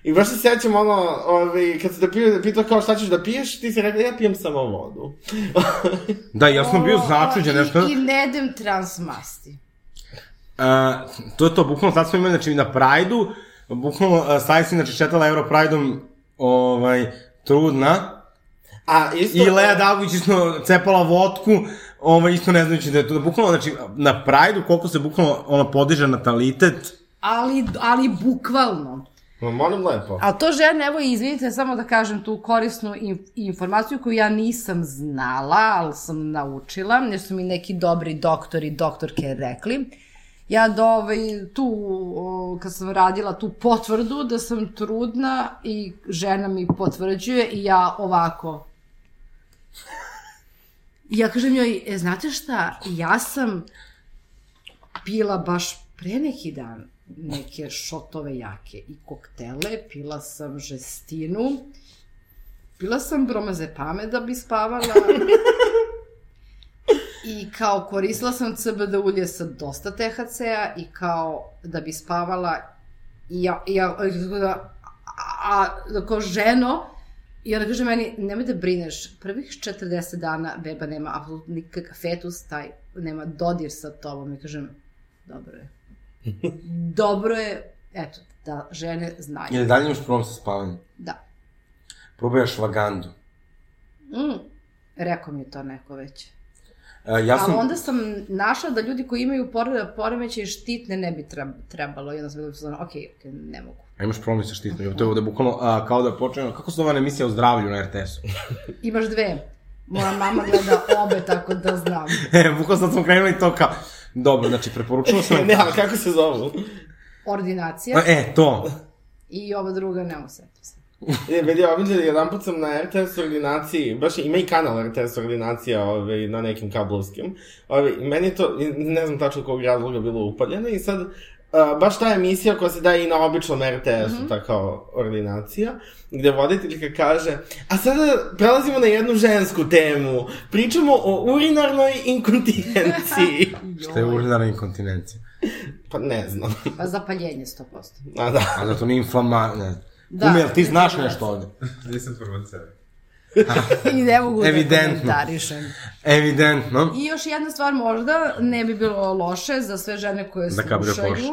I baš se sjećam ono, ovaj, kad se te pitao, pitao kao šta ćeš da piješ, ti si rekla ja pijem samo vodu. Da, ja sam bio O, začuđen, i- nešto. I ne jedem transmasti. Uh, to je to, bukvalno sad smo imali, znači, na Prajdu, bukvalno, uh, Sajsi, znači, šetala Euro Prideom, ovaj, trudna, A isto... i Lea Dagović isto cepala vodku, ovaj, isto ne znajući da je to, bukvalno, znači, na Prajdu, koliko se bukvalno, ona podiže natalitet, Ali, ali bukvalno. Ma, molim lepo. A to žene, evo izvinite, samo da kažem tu korisnu in, informaciju koju ja nisam znala, ali sam naučila, jer su mi neki dobri doktori, doktorke rekli. Ja do, ovaj, tu, o, kad sam radila tu potvrdu da sam trudna i žena mi potvrđuje i ja ovako. Ja kažem joj, e, znate šta, ja sam pila baš pre neki dan neke šotove jake i koktele, pila sam žestinu, pila sam bromazepame da bi spavala i kao koristila sam CBD ulje sa dosta THC-a i kao da bi spavala i ja, ja a, a, a kao ženo I ona kaže meni, nemoj da brineš, prvih 40 dana beba nema apsolutno nikakav fetus, taj nema dodir sa tobom. I kažem, dobro je. dobro je, eto, da žene znaju. ili dalje imaš problem sa spavanjem. Da. Probaj švagandu. Mm, rekao mi je to neko već. Uh, ja sam... Ali onda sam našla da ljudi koji imaju pore, poremeće štitne ne bi treb- trebalo. I onda sam uzmano, ok, ok, ne mogu. A imaš problem sa štitnom. To je ovde bukvalno a, kao da počne, kako se zove emisija o zdravlju na RTS-u? Imaš dve. Moja mama gleda obe, tako da znam. e, bukvalno sad smo krenuli to kao, dobro, znači preporučujem sam... ne, ali kako se zovu? Ordinacija E, to. i ova druga, ne mogu setim se. E, vidi, obiđe, jedan put sam na RTS ordinaciji, baš ima i kanal RTS ordinacija ovaj, na nekim kablovskim. Ovaj, i meni je to, ne znam tačno kog razloga bilo upaljeno i sad, baš ta emisija koja se daje i na običnom RTS-u, mm -hmm. ta kao ordinacija, gde voditeljka kaže, a sada prelazimo na jednu žensku temu, pričamo o urinarnoj inkontinenciji. Šta je urinarna inkontinencija? pa ne znam. Pa zapaljenje 100%. A da. A zato nije inflama... Ne. Da. Kume, jel ti znaš nešto ovde? Nisam farmaceut. I ne mogu Evidentno. da komentarišem. Evidentno. I još jedna stvar možda ne bi bilo loše za sve žene koje Da kabrio slušaju.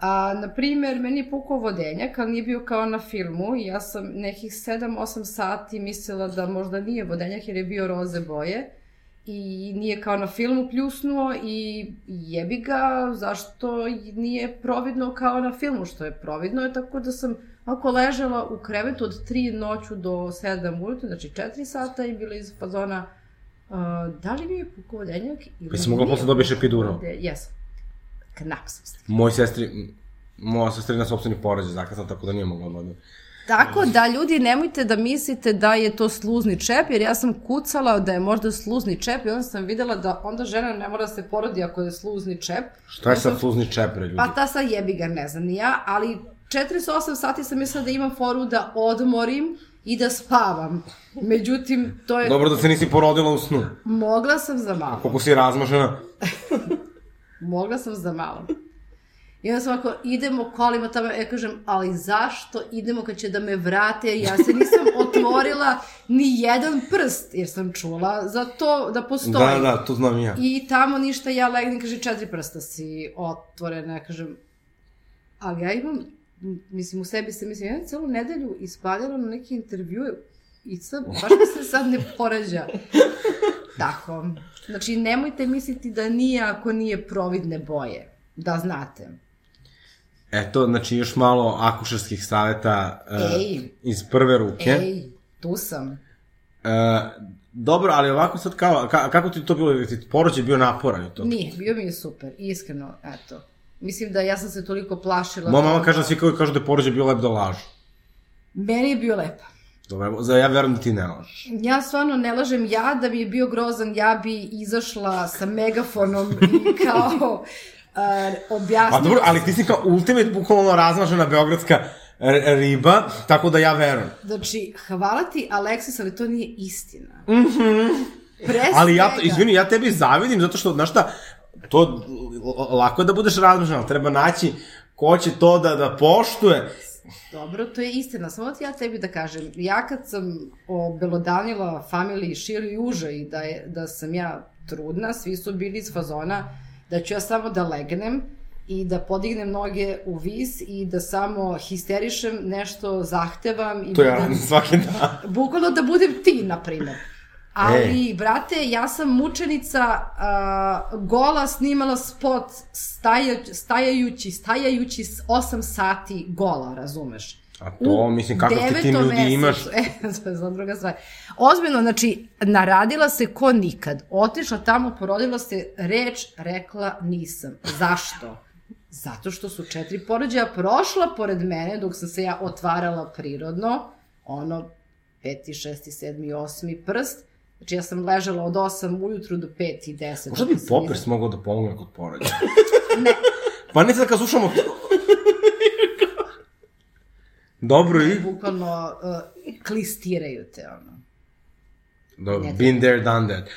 A, na primer, meni je pukao vodenjak, ali nije bio kao na filmu i ja sam nekih 7-8 sati mislila da možda nije vodenjak jer je bio roze boje i nije kao na filmu pljusnuo i jebi ga, zašto nije providno kao na filmu, što je providno je tako da sam ako ležala u krevetu od 3 noću do 7 ujutru, znači 4 sata i bila iz fazona uh, da li mi je pukao vodenjak ili Pa si mogla posle dobiješ epidural? vode- Jesam. Knap sam stigla. Moj sestri, moja sestra je na sobstveni porađaj zakasna, tako da nije mogla da ode. Tako da ljudi nemojte da mislite da je to sluzni čep, jer ja sam kucala da je možda sluzni čep i onda sam videla da onda žena ne mora da se porodi ako je sluzni čep. Šta je sad sluzni čepre, ljudi? Pa ta sad jebi ga, ne znam ni ja, ali 48 sati sam mislila da imam foru da odmorim i da spavam. Međutim, to je... Dobro da se nisi porodila u snu. Mogla sam za malo. Koliko si razmažena. Mogla sam za malo. I onda sam ako idemo kolima tamo, ja kažem, ali zašto idemo kad će da me vrate? Ja se nisam otvorila ni jedan prst, jer sam čula za to da postoji. Da, da, to znam ja. I tamo ništa, ja legnem, kaže, četiri prsta si otvorena, ja kažem, ali ja imam, mislim, u sebi se, mislim, ja celu nedelju ispaljala na neke intervjue i sam, baš mi se sad ne porađa. Tako. Znači, nemojte misliti da nije ako nije providne boje. Da znate. Eto, znači još malo akušerskih saveta uh, Ej. iz prve ruke. Ej, tu sam. Uh, dobro, ali ovako sad kao, ka, kako ti to bilo, ti porođaj bio naporan to? Nije, bio mi je super, iskreno, eto. Mislim da ja sam se toliko plašila. Moja mama kaže da svi koji kažu da je porođaj bio lep da lažu. Meni je bio lepa. Dobro, za ja verujem da ti ne lažeš. Ja stvarno ne lažem, ja da bi je bio grozan, ja bi izašla sa megafonom i kao uh, objasnila... A dobro, ali ti si kao ultimate bukvalno razmažena beogradska riba, tako da ja verujem. Znači, hvala ti, Aleksis, ali to nije istina. Mhm. Mm Pre Ali ja, izvini, ja tebi zavidim, zato što, znaš šta, to lako je da budeš razmažena, ali treba naći ko će to da, da poštuje. Dobro, to je istina, samo ti ja tebi da kažem, ja kad sam obelodanila familiji širu i uža i da, je, da sam ja trudna, svi su bili iz fazona da ću ja samo da legnem i da podignem noge u vis i da samo histerišem, nešto zahtevam i To ja radim svaki dan. Bukvalno da budem ti, na primjer. Ali, e. brate, ja sam mučenica, uh, gola snimala spot staja, stajajući, stajajući s 8 sati gola, razumeš? A to, mislim, kakav ti tim ljudi mesecu- imaš? E, to je druga stvar. Ozbiljno, znači, naradila se ko nikad. Otišla tamo, porodila se, reč rekla nisam. Zašto? Zato što su četiri porođaja prošla pored mene dok sam se ja otvarala prirodno, ono, peti, šesti, sedmi, osmi prst. Znači ja sam ležala od 8 ujutru do 5 i 10. Možda bi Poppers mogao da pomogne kod porođaja. Ne, Pa ne sad kad slušamo... Dobro i... bukvalno uh, klistiraju te, ono. Dobro, been there, done that.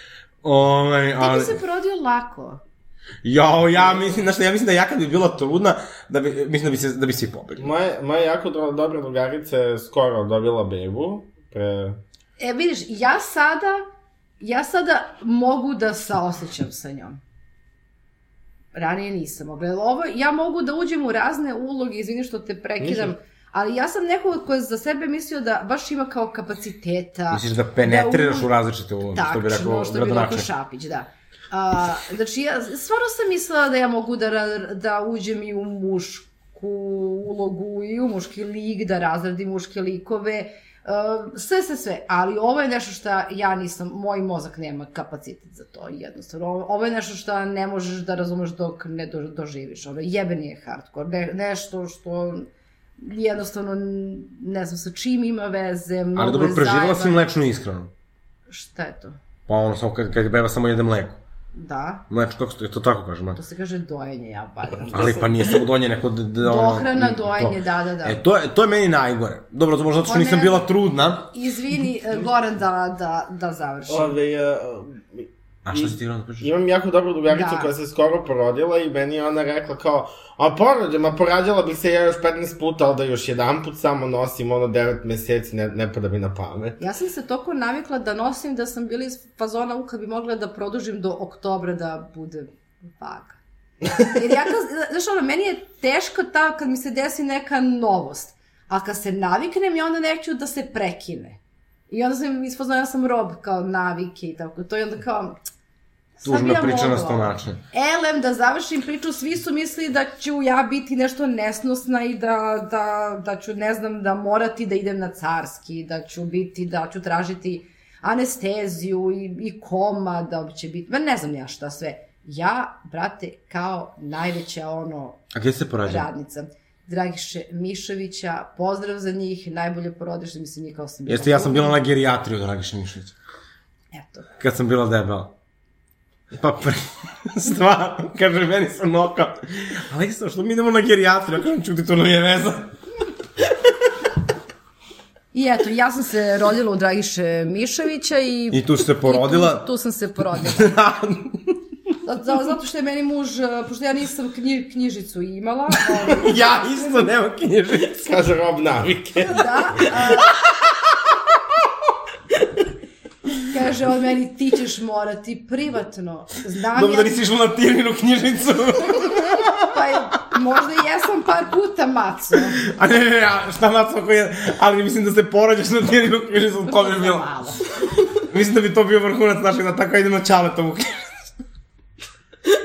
Ovaj, Ti ali... bi se porodio lako. Jao, ja mislim, šta, ja mislim da ja kad bi bila trudna, da bi, mislim da bi, se, da bi svi pobegli. Moja, moja jako do, dobra drugarica je skoro dobila bebu, pre... E, vidiš, ja sada, ja sada mogu da saosećam sa njom. Ranije nisam mogla. Ovo, ja mogu da uđem u razne uloge, izvini što te prekidam, Ništa. ali ja sam neko ko je za sebe mislio da baš ima kao kapaciteta. Misliš da penetriraš Da u- u različite uloge, što bi rekao Tačno, što bi rekao. Šapić, da. A, znači, ja stvarno sam mislila da ja mogu da, da uđem i u mušku ulogu i u muški lik, da razradim muške likove, sve, sve, sve, ali ovo je nešto što ja nisam, moj mozak nema kapacitet za to, jednostavno. Ovo, je nešto što ne možeš da razumeš dok ne do, doživiš. Ovo jebeni je hardcore, ne, nešto što jednostavno ne znam sa čim ima veze, mnogo Ali dobro, je preživjela si mlečnu ishranu. Šta je to? Pa ono, samo kad, kad beba samo jede mleko. Da, Mlečno, kako se to, je to tako kaže, ma? to se kaže dojenje, ja bar. Ali pa nije samo donje, neko... Da, da, Dohrana, to. dojenje, da, da, da. E, to je, to je meni najgore. Dobro, to možda zato što Pa nisam bila trudna. Izvini, e, Goran, da, da, da završim. Ove, uh, A šta si ti pričaš? Imam jako dobru drugaricu Da. koja se skoro porodila i meni je ona rekla kao, a porođem, a porađala bih se ja još 15 puta, ali da još jedan put samo nosim ono 9 meseci, ne, ne pada mi na pamet. Ja sam se toko navikla da nosim da sam bila iz fazona u kad bi mogla da produžim do oktobra da bude vaga. Jer ja kad, znaš ono, meni je teško ta kad mi se desi neka novost. A kad se naviknem i onda neću da se prekine. I onda sam ispoznala, ja sam rob kao navike i tako to i onda kao... Tužna ja priča na sto način. Elem, da završim priču, svi su mislili da ću ja biti nešto nesnosna i da, da, da ću, ne znam, da morati da idem na carski, da ću biti, da ću tražiti anesteziju i, i koma, da će biti, ma ne znam ja šta sve. Ja, brate, kao najveća ono A gde se porađala? radnica. Dragiše Mišovića, pozdrav za njih, najbolje porodište, mislim, nije kao sam bila. Jeste, ja sam bila na gerijatriju, Dragiša Mišović. Eto. Kad sam bila debela. Pa pre... Stvarno, kaže, meni sam noka. Aleksa, što mi idemo na gerijatriju? Ja kažem, čuti, to nam je veza. I eto, ja sam se rodila u Dragiše Mišovića i... I tu se porodila? Tu, tu sam se porodila. Zato, zato što je meni muž, eh, pošto ja nisam knji, knjižicu imala, ja isto nemam knjižicu. Kaže rob navike. da, a, kaže on meni, ti ćeš morati privatno. Znam Dobro ja, da nisi išla na tirinu knjižicu. pa je, možda i jesam par puta maco. A ne, ne, ne, šta maco koji je... Ali mislim da se porađaš na tirinu knjižicu, to bi bilo... Mislim da bi to bio vrhunac našeg, da tako idem na čaletovu knjižicu.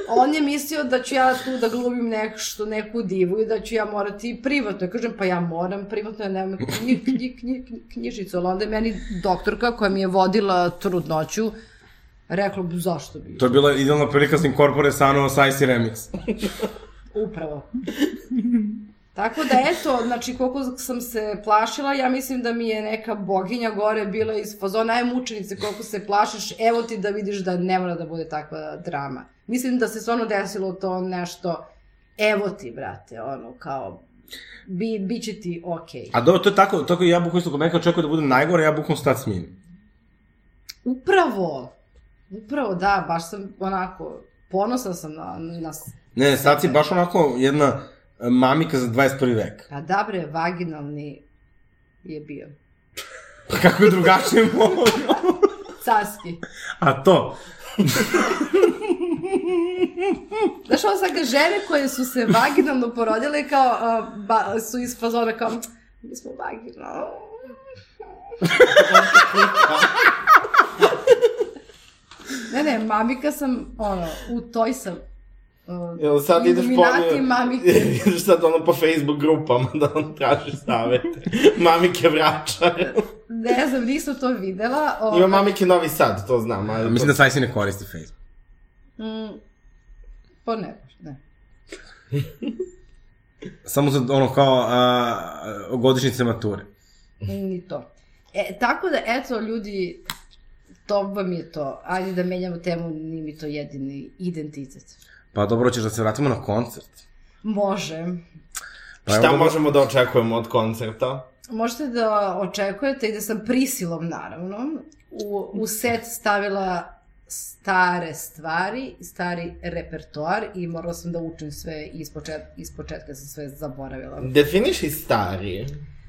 On je mislio da ću ja tu da glumim nešto, neku divu i da ću ja morati privatno. Ja kažem, pa ja moram privatno, ja nemam knji, knji, knji, knji, knjižicu. Ali onda je meni doktorka koja mi je vodila trudnoću rekla, zašto bi? To je bila idealna prilika s Incorpore Sanova sa Icy Remix. Upravo. Tako da eto, znači koliko sam se plašila, ja mislim da mi je neka boginja gore bila iz fazona, aj mučenice koliko se plašiš, evo ti da vidiš da ne mora da bude takva drama. Mislim da se stvarno desilo to nešto, evo ti brate, ono kao, bi, bit će ti okej. A dobro, to je tako, tako ja bukvalno isto kod mene kad očekuje da bude najgore, ja bukvalno stat smijem. Upravo, upravo da, baš sam onako, ponosan sam na, na Ne, sad si baš onako jedna mamika za 21. vek. Pa da bre, vaginalni je bio. Pa kako je drugačije mogu? Carski. A to? Znaš, ovo sad žene koje su se vaginalno porodile kao, uh, ba, su iz fazona kao, mi smo vaginalno. ne, ne, mamika sam, ono, u toj sam. Uh, Jel sad ideš po... Mamike. ideš sad ono po Facebook grupama da on traži savete. Mamike vraća. Ne znam, nisam to videla. Ovaj, Ima mamike Novi Sad, to znam. Ali Mislim da Sajsi ne koristi Facebook. Mm, pa ne, ne. Samo za ono kao a, godišnjice mature. Ni to. E, tako da, eto, ljudi, to vam je to. Ajde da menjamo temu, nije mi to jedini identitet. Pa dobro, ćeš da se vratimo na koncert. Može. Pa Šta dobro- možemo da očekujemo od koncerta? Možete da očekujete i da sam prisilom, naravno, u, u set stavila stare stvari, stari repertoar i morala sam da učim sve iz početka, iz početka sam sve zaboravila. Definiši stari.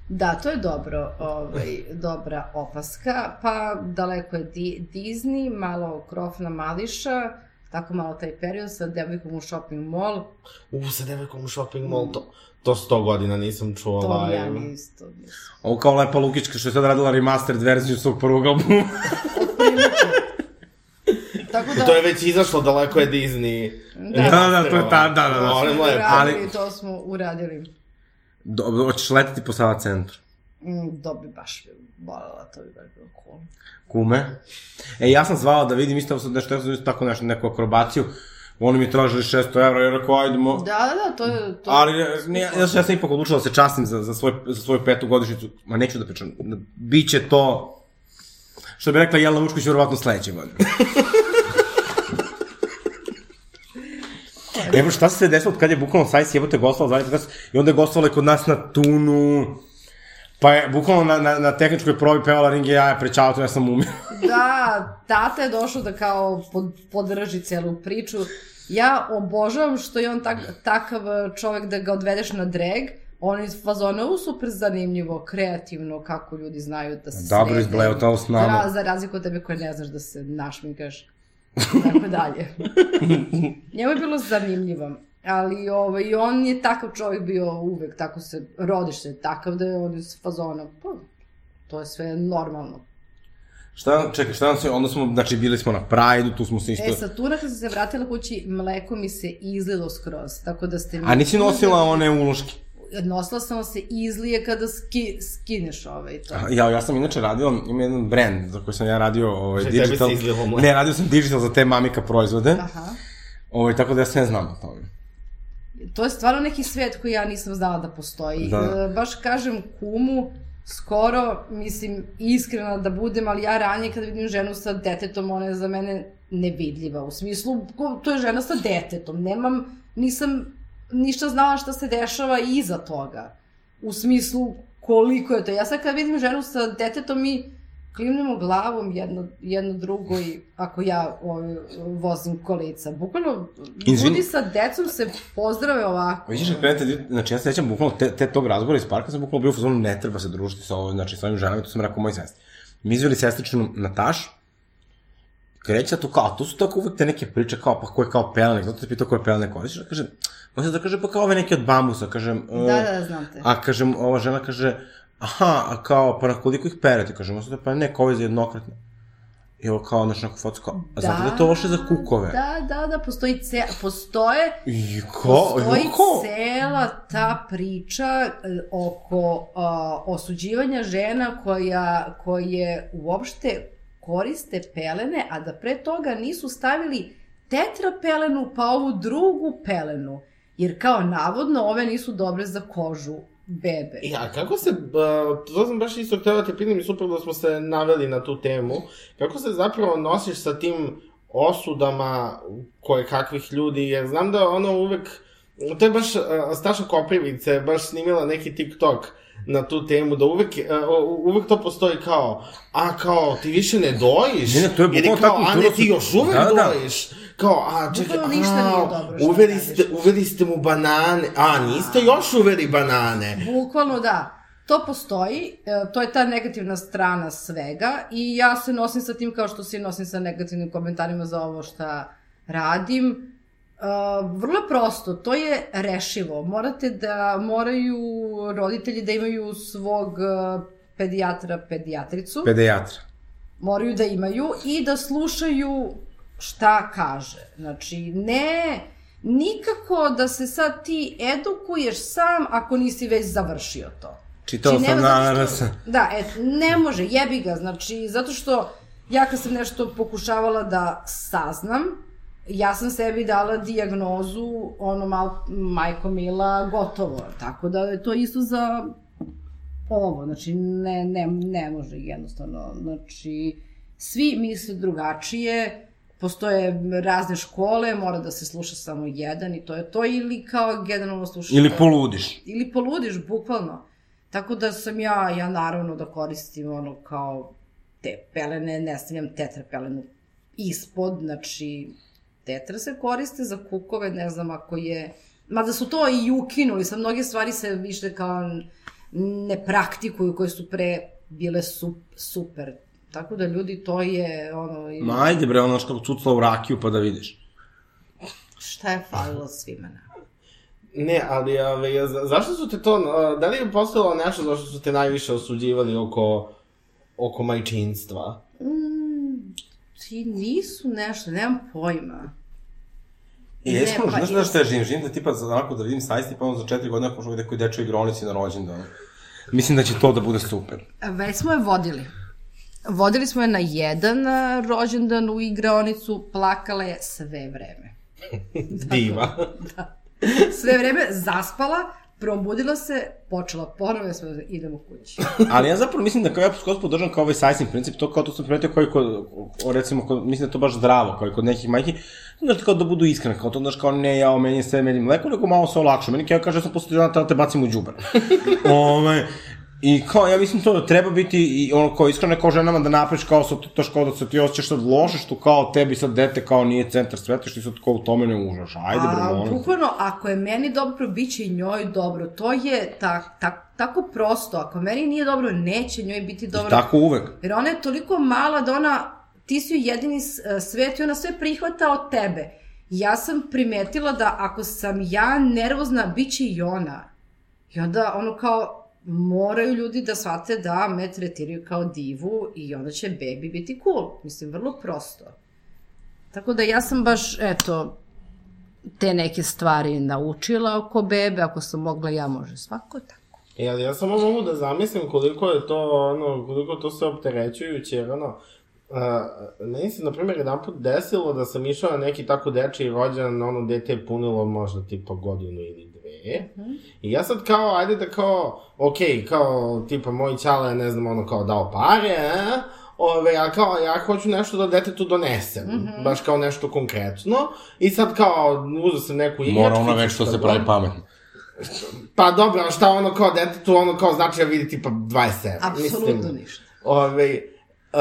Da, to je dobro, ovaj, dobra opaska. Pa daleko je Di Disney, malo Krofna Mališa, tako malo taj period sa devojkom u shopping mall. U, sa devojkom u shopping mall, to, to sto godina nisam čuo To live. ja isto nisam. Ovo kao Lepa Lukićka što je sad radila remastered verziju svog prvog albuma. Tako da, To je već izašlo, daleko je Disney. Da. da, da, to je ta, da, da, da. Molim lepo. ali- to smo uradili. Do, hoćeš letiti po Sava centru. Mm, to bi baš voljela, to bi baš bilo cool. Kume. E, ja sam zvao da vidim isto nešto, ja sam isto tako nešto, neku akrobaciju. Oni mi tražili 600 evra, ja rekao, ajdemo. Da, da, da, to je... To... Ali, ne, ja, ja, sam- ja sam ipak odlučila da se častim za, za, svoj, za svoju petu godišnicu. Ma neću da pričam. Biće to... Što bi rekla Jelena Vučković, verovatno sledeće godine. Evo šta se desilo od kad je bukvalno Sajs jebote gostala zadnji podcast i onda je gostovala kod nas na Tunu, pa je bukvalno na, na, na tehničkoj probi pevala Ringe jaja pred čautom, ja sam umio. Da, tata je došao da kao pod, podrži celu priču. Ja obožavam što je on tak, takav čovek da ga odvedeš na drag, on je u super zanimljivo, kreativno, kako ljudi znaju da se Dobro srede. izbleutao s nama. Za, za razliku od tebe koje ne znaš da se našminkaš. Tako dalje. Njemu je bilo zanimljivo. Ali ovaj, on je takav čovjek bio uvek, tako se, rodiš se takav da je on iz fazona, pa, to je sve normalno. Šta, čekaj, šta nam se, onda smo, znači bili smo na Pride-u, tu smo se isto... E, sa Tuna kad sam se vratila kući, mleko mi se izlilo skroz, tako da ste mi... A nisi nosila one uloške? Sam se izlije kada ski, skineš ovaj to. Ja, ja sam inače radio, ima jedan brand za koji sam ja radio ovaj, Že digital. Ne, radio sam digital za te mamika proizvode. Aha. Ovaj, tako da ja sve znam o tome. To je stvarno neki svet koji ja nisam znala da postoji. Da. E, baš kažem kumu, skoro, mislim, iskrena da budem, ali ja ranije kad vidim ženu sa detetom, ona je za mene nevidljiva. U smislu, to je žena sa detetom. Nemam, nisam ništa znala šta se dešava iza toga. U smislu, koliko je to. Ja sad kad vidim ženu sa detetom, mi klimnemo glavom jedno, jedno drugo i ako ja ovaj, vozim kolica. Bukvalno, Izvini. ljudi sa decom se pozdrave ovako. Vidiš da krenete, znači ja se sećam bukvalno te, te tog razgovora iz parka, sam bukvalno bio u fazonu, ne treba se družiti sa ovim, znači sa ovim ženama, to sam rekao moj sestri. Mi izveli sestričnu Natašu, kreće to kao, to su tako uvek te neke priče kao, pa ko je kao pelenek, zato se pitao ko je pelenek, koristiš, da može da kaže, pa kao ove neke od bambusa, kažem, Da, da, znam te. A kažem, ova žena kaže, aha, a kao, pa na koliko ih perete? Kažem, osnovno, pa ne, kao je za jednokratno. I ovo kao, znaš, neko fotka, kao, a znate da je to loše za kukove? Da, da, da, postoji ce, postoje, I ko? postoji ko? cela ta priča e, oko a, osuđivanja žena koja, koje uopšte koriste pelene, a da pre toga nisu stavili tetra pelenu, pa ovu drugu pelenu. Jer kao navodno ove nisu dobre za kožu bebe. Ja, kako se, uh, to sam baš isto htio da te pitam i super da smo se naveli na tu temu, kako se zapravo nosiš sa tim osudama koje kakvih ljudi, jer znam da ono uvek, to je baš, uh, Staša Koprivica je baš snimila neki TikTok na tu temu, da uvek, uh, uvek to postoji kao, a kao, ti više ne dojiš, Ne, ne, to je Ili kao, ta a ne, ti još uvek Da, da. Kao, a čekaj, Bukvalno ništa nije a, dobro uveli ste, uveli ste mu banane, a niste još uveli banane. Bukvalno da. To postoji, e, to je ta negativna strana svega i ja se nosim sa tim kao što se nosim sa negativnim komentarima za ovo šta radim. Uh, vrlo prosto, to je rešivo. Morate da, moraju roditelji da imaju svog uh, pedijatra, pedijatricu. Pedijatra. moraju da imaju i da slušaju šta kaže. Znači, ne, nikako da se sad ti edukuješ sam ako nisi već završio to. Čitao Znači, sam na što- Da, et, ne može, jebi ga, znači, zato što ja kad sam nešto pokušavala da saznam, ja sam sebi dala dijagnozu, ono, mal, majko mila, gotovo. Tako da je to isto za ovo, znači, ne, ne, ne može jednostavno, znači, svi misle drugačije, postoje razne škole, mora da se sluša samo jedan i to je to, ili kao generalno sluša... Ili poludiš. Ili poludiš, bukvalno. Tako da sam ja, ja naravno da koristim ono kao te pelene, ne stavljam tetra pelenu ispod, znači tetra se koriste za kukove, ne znam ako je, mada su to i ukinuli, sad mnoge stvari se više kao ne praktikuju, koje su pre bile sup, super. Tako da ljudi, to je ono... i- Ma ajde bre, ono što cucla u rakiju pa da vidiš. Šta je falilo svima nama? Ne, ali ove, za, zašto su te to, da li je postojalo nešto zašto su te najviše osuđivali oko, oko majčinstva? Mm, ti nisu nešto, nemam pojma. I Ne, jesmo, pa znaš da šta ja živim? Živim da tipa za onako da vidim sajst i pa onda za četiri godine ako možemo nekoj dečoj igronici na rođendan. Mislim da će to da bude super. Već smo je vodili. Vodili smo je na jedan a, rođendan u igraonicu, plakala je sve vreme. Diva. Sve vreme zaspala, probudila se, počela ponovo i smo da idemo kući. Ali ja zapravo mislim da kao ja skoro podržam kao ovaj sajsing princip, to kao to sam primetio koji kod, recimo, kod, mislim da to baš zdravo, kao i kod nekih majki, znaš, kao da budu iskrene, kao to, znaš, kao ne, ja, meni sve, meni mleko, nego malo se olakša, meni kao kaže, ja sam posle dana da te bacim u džubar. Ove, I kao, ja mislim to da treba biti i ono kao iskreno kao ženama da napraviš kao sa to, to kao da se ti osjećaš sad loše što kao tebi sad dete kao nije centar sveta što ti sad kao u tome ne užaš. Ajde bre, molim. bukvalno, ako je meni dobro, bit će i njoj dobro. To je ta, ta, tako prosto. Ako meni nije dobro, neće njoj biti dobro. I tako uvek. Jer ona je toliko mala da ona, ti si jedini e, svet i ona sve prihvata od tebe. Ja sam primetila da ako sam ja nervozna, bit će i ona. I onda ono kao, moraju ljudi da shvate da me tretiraju kao divu i onda će bebi biti cool. Mislim, vrlo prosto. Tako da ja sam baš, eto, te neke stvari naučila oko bebe, ako sam mogla ja, može svako tako. E, ali ja samo mogu da zamislim koliko je to, ono, koliko to se opterećujuće, jer ono, Uh, meni se, na primjer, jedan put desilo da sam išao na neki tako dečiji rođen, ono, dete je punilo možda tipa godinu ili I ja sad kao, ajde da kao, okej, kao, tipa, moj ćala je, ne znam, ono, kao dao pare, a? Ove, a kao, ja hoću nešto da detetu donesem, mm -hmm. baš kao nešto konkretno. I sad kao, uzeo sam neku igračku. Mora ona već što se pravi pametno. Pa dobro, a šta ono kao detetu, ono kao znači da vidi tipa 27. Apsolutno Mislim, ništa. Ove, uh,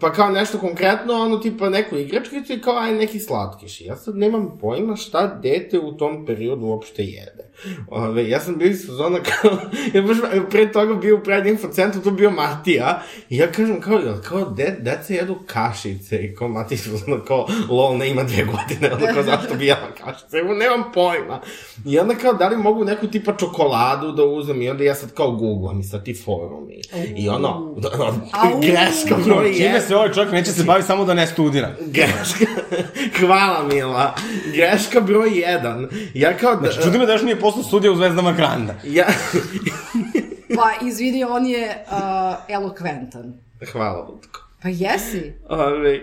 pa kao nešto konkretno, ono tipa neku igračkicu i kao aj neki slatkiš. Ja sad nemam pojma šta dete u tom periodu uopšte jede. Ove, ja sam bio iz sezona kao, ja baš pre toga bio u pred infocentru, tu bio Matija, i ja kažem kao, jel, kao de, deca jedu kašice, i kao Matija iz sezona kao, lol, ne ima dve godine, ono kao, zašto bi jela kašice, evo, nemam pojma. I onda kao, da li mogu neku tipa čokoladu da uzem, i onda ja sad kao googlam i sad ti forumi. I ono, greška broj Čime jedan. se ovaj čovjek neće se bavi samo da ne studira. Greška, hvala Mila. Greška broj jedan. Ja kao da... Čudi me da još nije postao studija u Zvezdama Granda. Ja... Pa, izvini, on je uh, elokventan. hvala, Lutko. Pa jesi. Ove,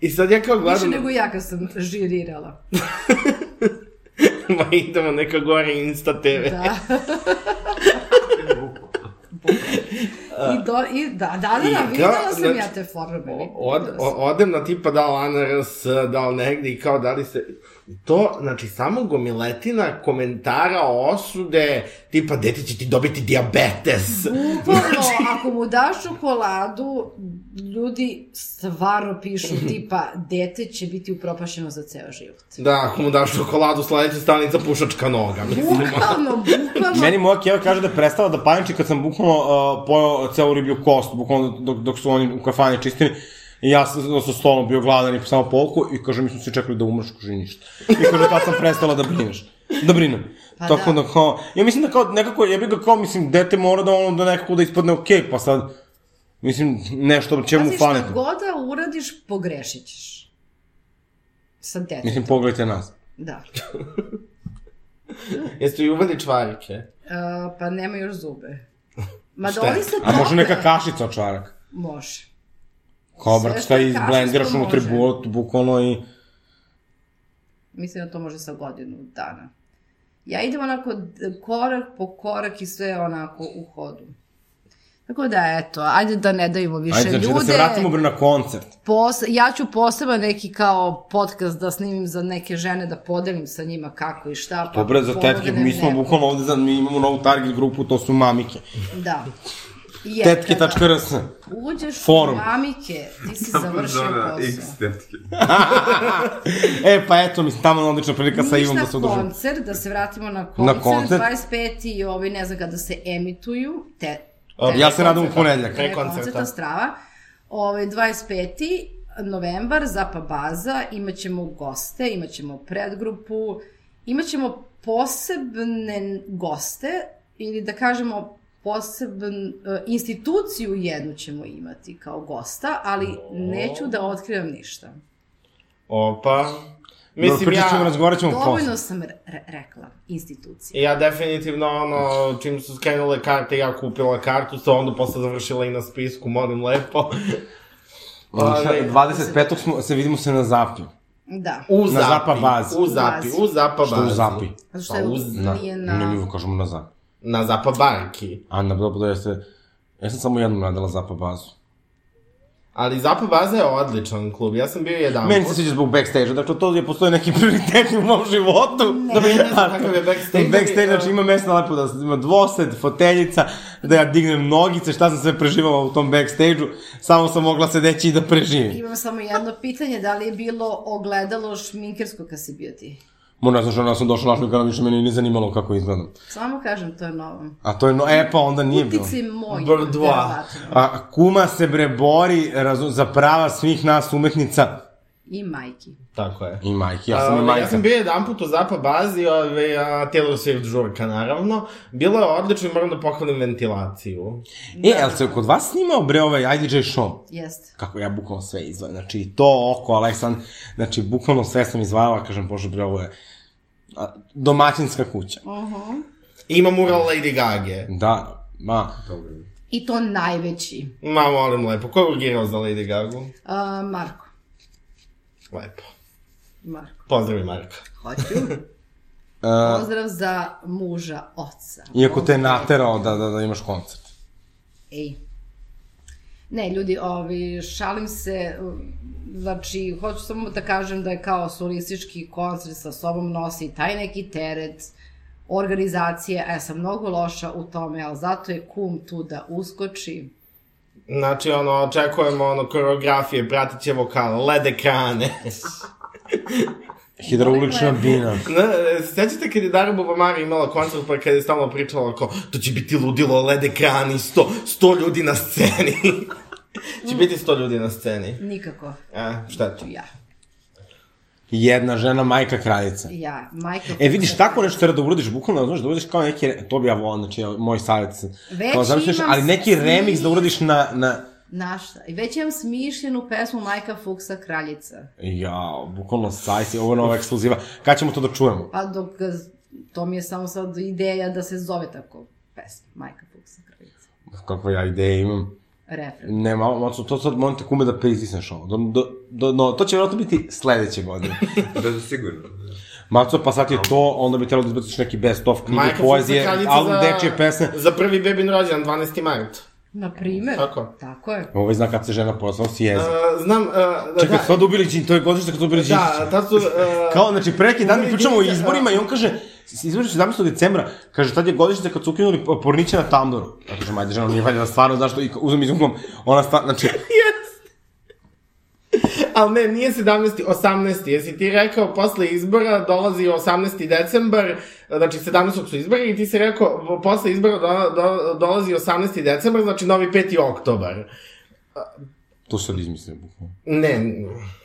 I sad ja kao Više gledam... nego ja kad sam žirirala. Ma idemo neka gore Insta TV. Da. I, do, i da, da, da, I da, kao, videla sam znači, ja te forume. Od, o, odem na tipa da li ANRS, da li negde i kao da li se... To, znači, samo gomiletina komentara osude, tipa, dete će ti dobiti diabetes. Bukvalno, ako mu daš čokoladu, ljudi stvarno pišu tipa, dete će biti upropašeno za ceo život. Da, ako mu daš čokoladu, sledeća stanica pušačka noga. Bukvalno, bukvalno. Meni moja keva kaže da je prestala da paniči kad sam bukvalno uh, pojao celu ribiju kost, bukvalno dok, dok su oni u kafani čistili. I ja sam sa stolom bio gladan i samo polku i kaže, mi smo se čekali da umreš, kaže ništa. I kaže, tad sam prestala da brineš. Da brinem. Pa Tako da. da. kao, ja mislim da kao nekako, ja bih ga kao, mislim, dete mora da ono da nekako da ispadne okej, okay, pa sad, mislim, nešto će mu Pazi, šta faliti. god da uradiš, pogrešit ćeš. Sa detetom. Mislim, pogledajte nas. Da. Jeste li uveli čvarike? Uh, pa nema još zube. Ma da Šta? oni se A može neka kašica od čvaraka. Može. Kao, brat, šta je izblendiraš može. bu- bukvalno i... Mislim da to može sa godinu dana. Ja idem onako korak po korak i sve onako u hodu. Tako da, eto, ajde da ne dajemo više Ajde, znači ljude. da se vratimo na koncert. Pos, ja ću poseban neki kao podcast da snimim za neke žene, da podelim sa njima kako i šta. Pa Dobre, za tetke, pomognem mi smo bukvalno ovde, mi imamo novu target grupu, to su mamike. Da. I je, kada Tetke.rs. Uđeš Forum. u mamike, ti si završio X posao. tetke. E, pa eto, mislim, tamo je odlična prilika sa Ivom da se Ništa udružimo. koncert, da se vratimo na koncert, Na koncert. 25. i ovi ne znam kada se emituju, te, te Ja se nadam u koncerta. ponedljak. Pre koncerta. strava. Ovaj 25. novembar, Zapa Baza, imaćemo goste, imaćemo predgrupu, imaćemo posebne goste, ili da kažemo posebn, e, instituciju jednu ćemo imati kao gosta, ali neću da otkrivam ništa. Opa. Mislim, Mislim, pričat ćemo, ja... razgovarat ćemo Dovoljno posle. sam re- re- rekla, institucija. Ja definitivno, ono, čim su skrenule karte, ja kupila kartu, sa onda posle završila i na spisku, molim lepo. Ovaj, 25. Smo, se vidimo se na Zapiju. Da. U Na Zapi. Zapa bazi. U Zapi, u Zapa Što bazi. u Zapi? Zato što Pa je, uz- Na, nije na... Ne, na... mi kažemo na Zapi. Na Zapa barki. A, na dobro da jeste... Ja sam samo jednom radila Zapa bazu. Ali Zapa baza je odličan klub, ja sam bio jedan Meni se sviđa zbog backstage-a, dakle to je postoje neki prioriteti u mom životu. Da bi ne znam kakav je backstage, Backstage, ali, znači ima mesta lepo da ima dvosed, foteljica, da ja dignem nogice, šta sam sve preživao u tom backstage-u, samo sam mogla sedeći i da preživim. Imam samo jedno pitanje, da li je bilo ogledalo šminkersko kad si bio ti? Mo ne znaš, ona sam došla našli kada više meni nije zanimalo kako izgledam. Samo kažem, to je novo. A to je, no, e pa onda nije bilo. Utici moj, Brdo. verovatno. A kuma se bre bori razu, za prava svih nas umetnica I majki. Tako je. i majki, ja sam i A, majka. Ja sam bio jedan put u Zapa bazi, ove, a, Taylor Swift žurka, naravno. Bilo je odlično i moram da pohvalim ventilaciju. E, jel se kod vas snimao bre ovaj IDJ show? Jeste. kako ja bukvalno sve izdvajam. Znači, to oko Aleksand, znači, bukvalno sve sam izdvajala, kažem, bože, bre, ovo je a, domaćinska kuća. Uh-huh. Ima mural Lady Gaga. Da, ma, Dobro. I to najveći. Ma, molim lepo, ko je urgirao za Lady Gaga? Uh, Marko. Lepo. Marko. Pozdravi, Marka. Hoću. Pozdrav za muža oca. iako te je naterao da, da, da imaš koncert. Ej. Ne, ljudi, ovi, šalim se, znači, hoću samo da kažem da je kao solistički koncert sa sobom nosi taj neki teret, organizacije, a ja sam mnogo loša u tome, ali zato je kum tu da uskoči. Znači, ono, očekujemo, ono, koreografije, pratit će vokal, led ekrane. Hidraulična bina. Sećate kad je Dara Bubamara imala koncert pa kad je stalno pričala kao to će biti ludilo, led ekrani, sto, sto ljudi na sceni. će biti sto ljudi na sceni. Nikako. E, šta ti? Ja. Jedna žena, majka kraljica. Ja, majka... E, vidiš, tako nešto treba da uradiš, bukvalno, znaš, da uradiš kao neki, to bi ja volao, znači, moj savjet. Već kao, imam ali neki remix da uradiš na, na, Znaš šta, i već imam smišljenu pesmu Majka Fuksa Kraljica. ja, bukvalno, sajsi, ovo je nova ekskluziva. Kad ćemo to da čujemo? Pa dok, to mi je samo sad ideja da se zove tako pesma, Majka Fuksa Kraljica. Kakve ja ideje imam. Refren. Ne, malo, malo, to sad molim te kume da pritisneš ovo. Do, do, do, no, to će vjerojatno biti sledeće godine. Da je sigurno. Maco, pa sad je to, onda bi trebalo da izbaciš neki best of knjige, poezije, album za, dečije pesme. za prvi bebin rođendan, 12. mart. Na primer. Tako. Tako je. Ovaj zna kad se žena posao si jezi. Uh, znam, uh, da, Čekaj, sad da ubili to je godište kad su ubili da, tad su... Uh, Kao, znači, preki dan mi pričamo o izborima i on kaže, izbori 17. decembra, kaže, tad je godište kad su ukinuli porniće na Tamboru. Ja kažem, ajde, žena, nije valjda da stvarno, zašto, i uzmem izumkom, ona sta, znači, Ali ne, nije 17. 18. Jesi ti rekao, posle izbora dolazi 18. decembar, znači 17. su izbori i ti si rekao, posle izbora do, do, dolazi 18. decembar, znači novi 5. oktobar. to sad izmislim. bukvalno. Ne,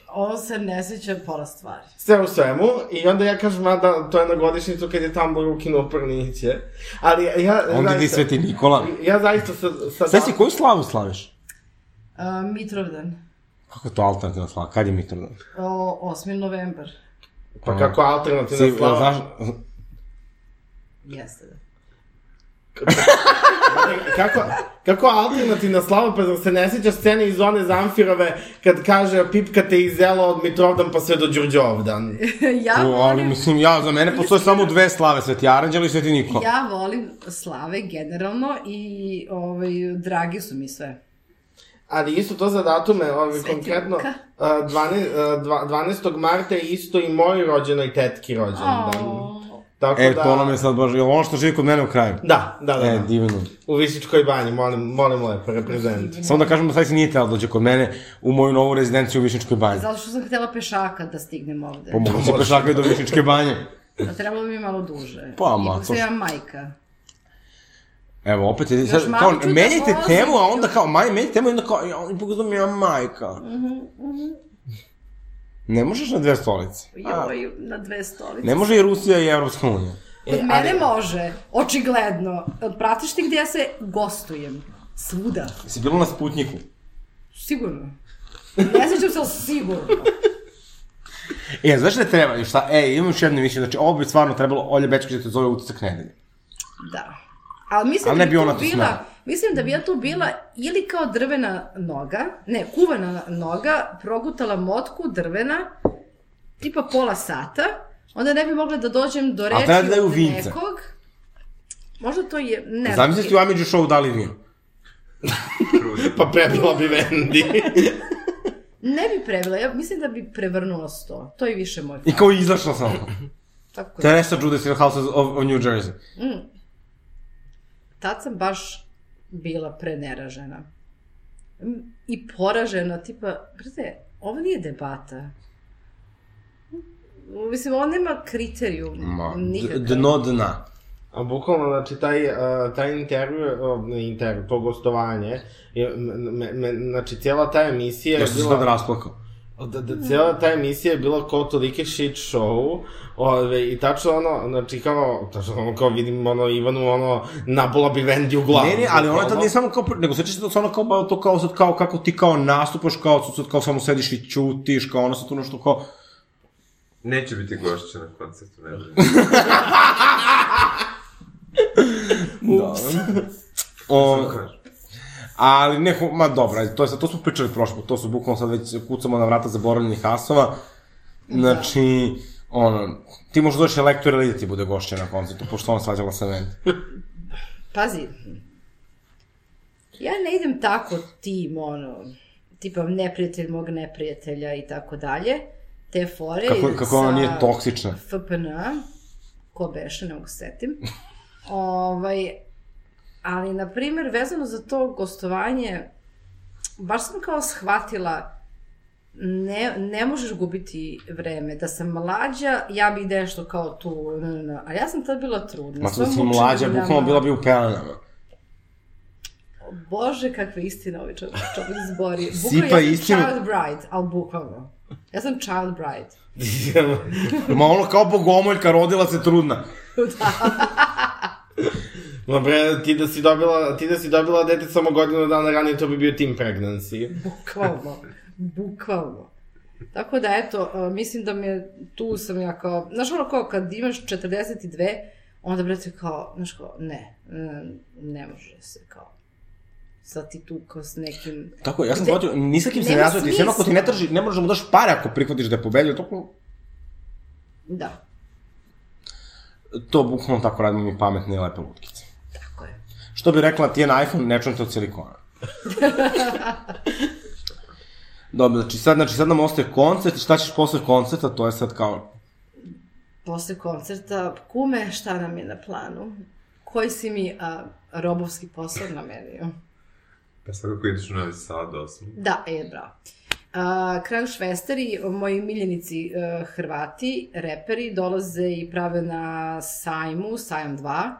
Ovo se ne sjeća pola stvari. sve u svemu, i onda ja kažem, a da, to je na godišnicu kad je Tumblr ukinuo prniće. Ali ja... Onda ide zaista- Sveti Nikola. Ja zaista sa... sa Sve si, koju slavu slaviš? Uh, Mitrovdan. Kako je to alternativna slava? Kad je Mitrovdan? O, 8. novembar. Pa kako alternativna Si, slava... znaš, Jeste da. kako, kako alternativna slava, pa zar se ne sjeća scene iz one Zamfirove kad kaže pipkate iz zela od Mitrovdan pa sve do Đurđovdan. ja o, ali volim... mislim, ja, za mene postoje samo dve slave, Sveti Aranđel i Sveti Nikola. Ja volim slave generalno i ovaj, dragi su mi sve. Ali isto to za datume, ovaj, konkretno, uh, 12, uh, dva- 12. marta je isto i moj rođenoj tetki rođendan. Oh. Tako E, da... to nam je sad baš, jel ono što živi kod mene u kraju? Da, da, da. E, da. divno. U Visičkoj banji, molim, molim lepo, reprezent. Samo da kažem da sad si nije teo da dođe kod mene u moju novu rezidenciju u Višničkoj banji. Zato što sam htjela pešaka da stignem ovde. Pomogu se pešakaju do Višničke banje. Da trebalo bi mi malo duže. Pa, ma, Ipak to sam š- ja majka. Evo, opet, je, Još sad, kao, da menjajte temu, a onda kao, maj, menjajte temu i onda kao, ja, ipak znam ja majka. Ne možeš na dve stolice. Joj, na dve stolice. Ne može i Rusija i Evropska unija. Kod E, mene ali- može, očigledno. Pratiš ti gdje ja se gostujem? Svuda. Si bilo na Sputniku? Sigurno. Ne sjećam se, ali sigurno. E, znaš da treba, još šta, e, imam još jednu mišljenje, znači, ovo bi stvarno trebalo, Olja Bečković da te zove utisak nedelje. Da. Ali mislim Ali da ne bi bi ona to bila, smela. Mislim da bi ja tu bila ili kao drvena noga, ne, kuvana noga, progutala motku drvena, tipa pola sata, onda ne bi mogla da dođem do reči treba da od vince. nekog. Možda to je, ne Zamisli si u Amidžu show dali vino. Pa prebila bi Vendi. Ne bi previla, ja mislim da bi prevrnula sto. To je više moj I kao izašla sam. Tako. Teresa Judas in the House of, of New Jersey. Tad sam baš bila preneražena. I poražena, tipa, brate, ovo nije debata. Mislim, ovo nema kriterijum. Ma, nikakav. dno dna. A bukvalno, znači, taj, uh, taj intervju, uh, intervju, to gostovanje, je, me, me, znači, cijela ta emisija je Ja sam se bila... sad rasplakao. Da, da, cijela ta emisija je bila kao tolike shit show, ove, i tačno ono, znači kao, tačno ono kao vidim ono Ivanu, ono, nabola bi Vendi u glavu. Ne, ne, ali ona tad bukvalno. nije samo kao, nego sećaš se da se ona kao, to kao sad, kao, kako ti kao nastupaš, kao, sad, sad kao samo sediš i ćutiš, kao ona sad tu nešto kao, Neće biti gošća na koncertu, ne znam. o, ali ne, ma dobro, to, je sad, to smo pričali prošlo, to su bukvalno sad već kucamo na vrata zaboravljenih asova, znači, ono, ti možda doći lektor ili da ti bude gošća na koncertu, pošto ona svađala sa meni. Pazi, ja ne idem tako tim, ono, tipa neprijatelj mog neprijatelja i tako dalje, te fore Kako, kako ona nije toksična. FPN, ko beše, ne mogu se setim. ovaj, ali, na primjer, vezano za to gostovanje, baš sam kao shvatila, ne, ne možeš gubiti vreme. Da sam mlađa, ja bi nešto kao tu, n, n, n. a ja sam tad bila trudna. Ma to si mlađa, bukvalno bila bi u pelenama. Bože, kakve istine ovaj čovjek, čovjek zbori. Sipa Bukvalno, ja sam istinu. child bride, ali bukvalno. Ja sam child bride. Ma ono kao bogomoljka, rodila se trudna. Ma bre, ti da si dobila, ti da si dobila dete samo godinu dana ranije, to bi bio team pregnancy. Bukvalno. Bukvalno. Tako da, eto, mislim da me, tu sam ja kao, znaš ono kao kad imaš 42, onda brate kao, znaš kao, ne, ne može se kao, sad ti tu kao s nekim... Tako, ja sam Gde- shvatio, ni sa kim se ne nema razvio, ti sve ako ti ne traži, ne možeš da mu daš pare ako prihvatiš da je pobedio, to, Da, to bukvalno tako radimo mi pametne i lepe lutkice. Je. Što bi rekla ti je na iPhone, ne čujem te od silikona. Dobro, znači sad, znači sad nam ostaje koncert i šta ćeš posle koncerta, to je sad kao... Posle koncerta, kume, šta nam je na planu? Koji si mi a, robovski posao namenio? Pa svakako ideš u Novi Sad, osmi. Da, e, bravo. Uh, Kragušvesteri, moji miljenici uh, Hrvati, reperi, dolaze i prave na sajmu, sajam 2,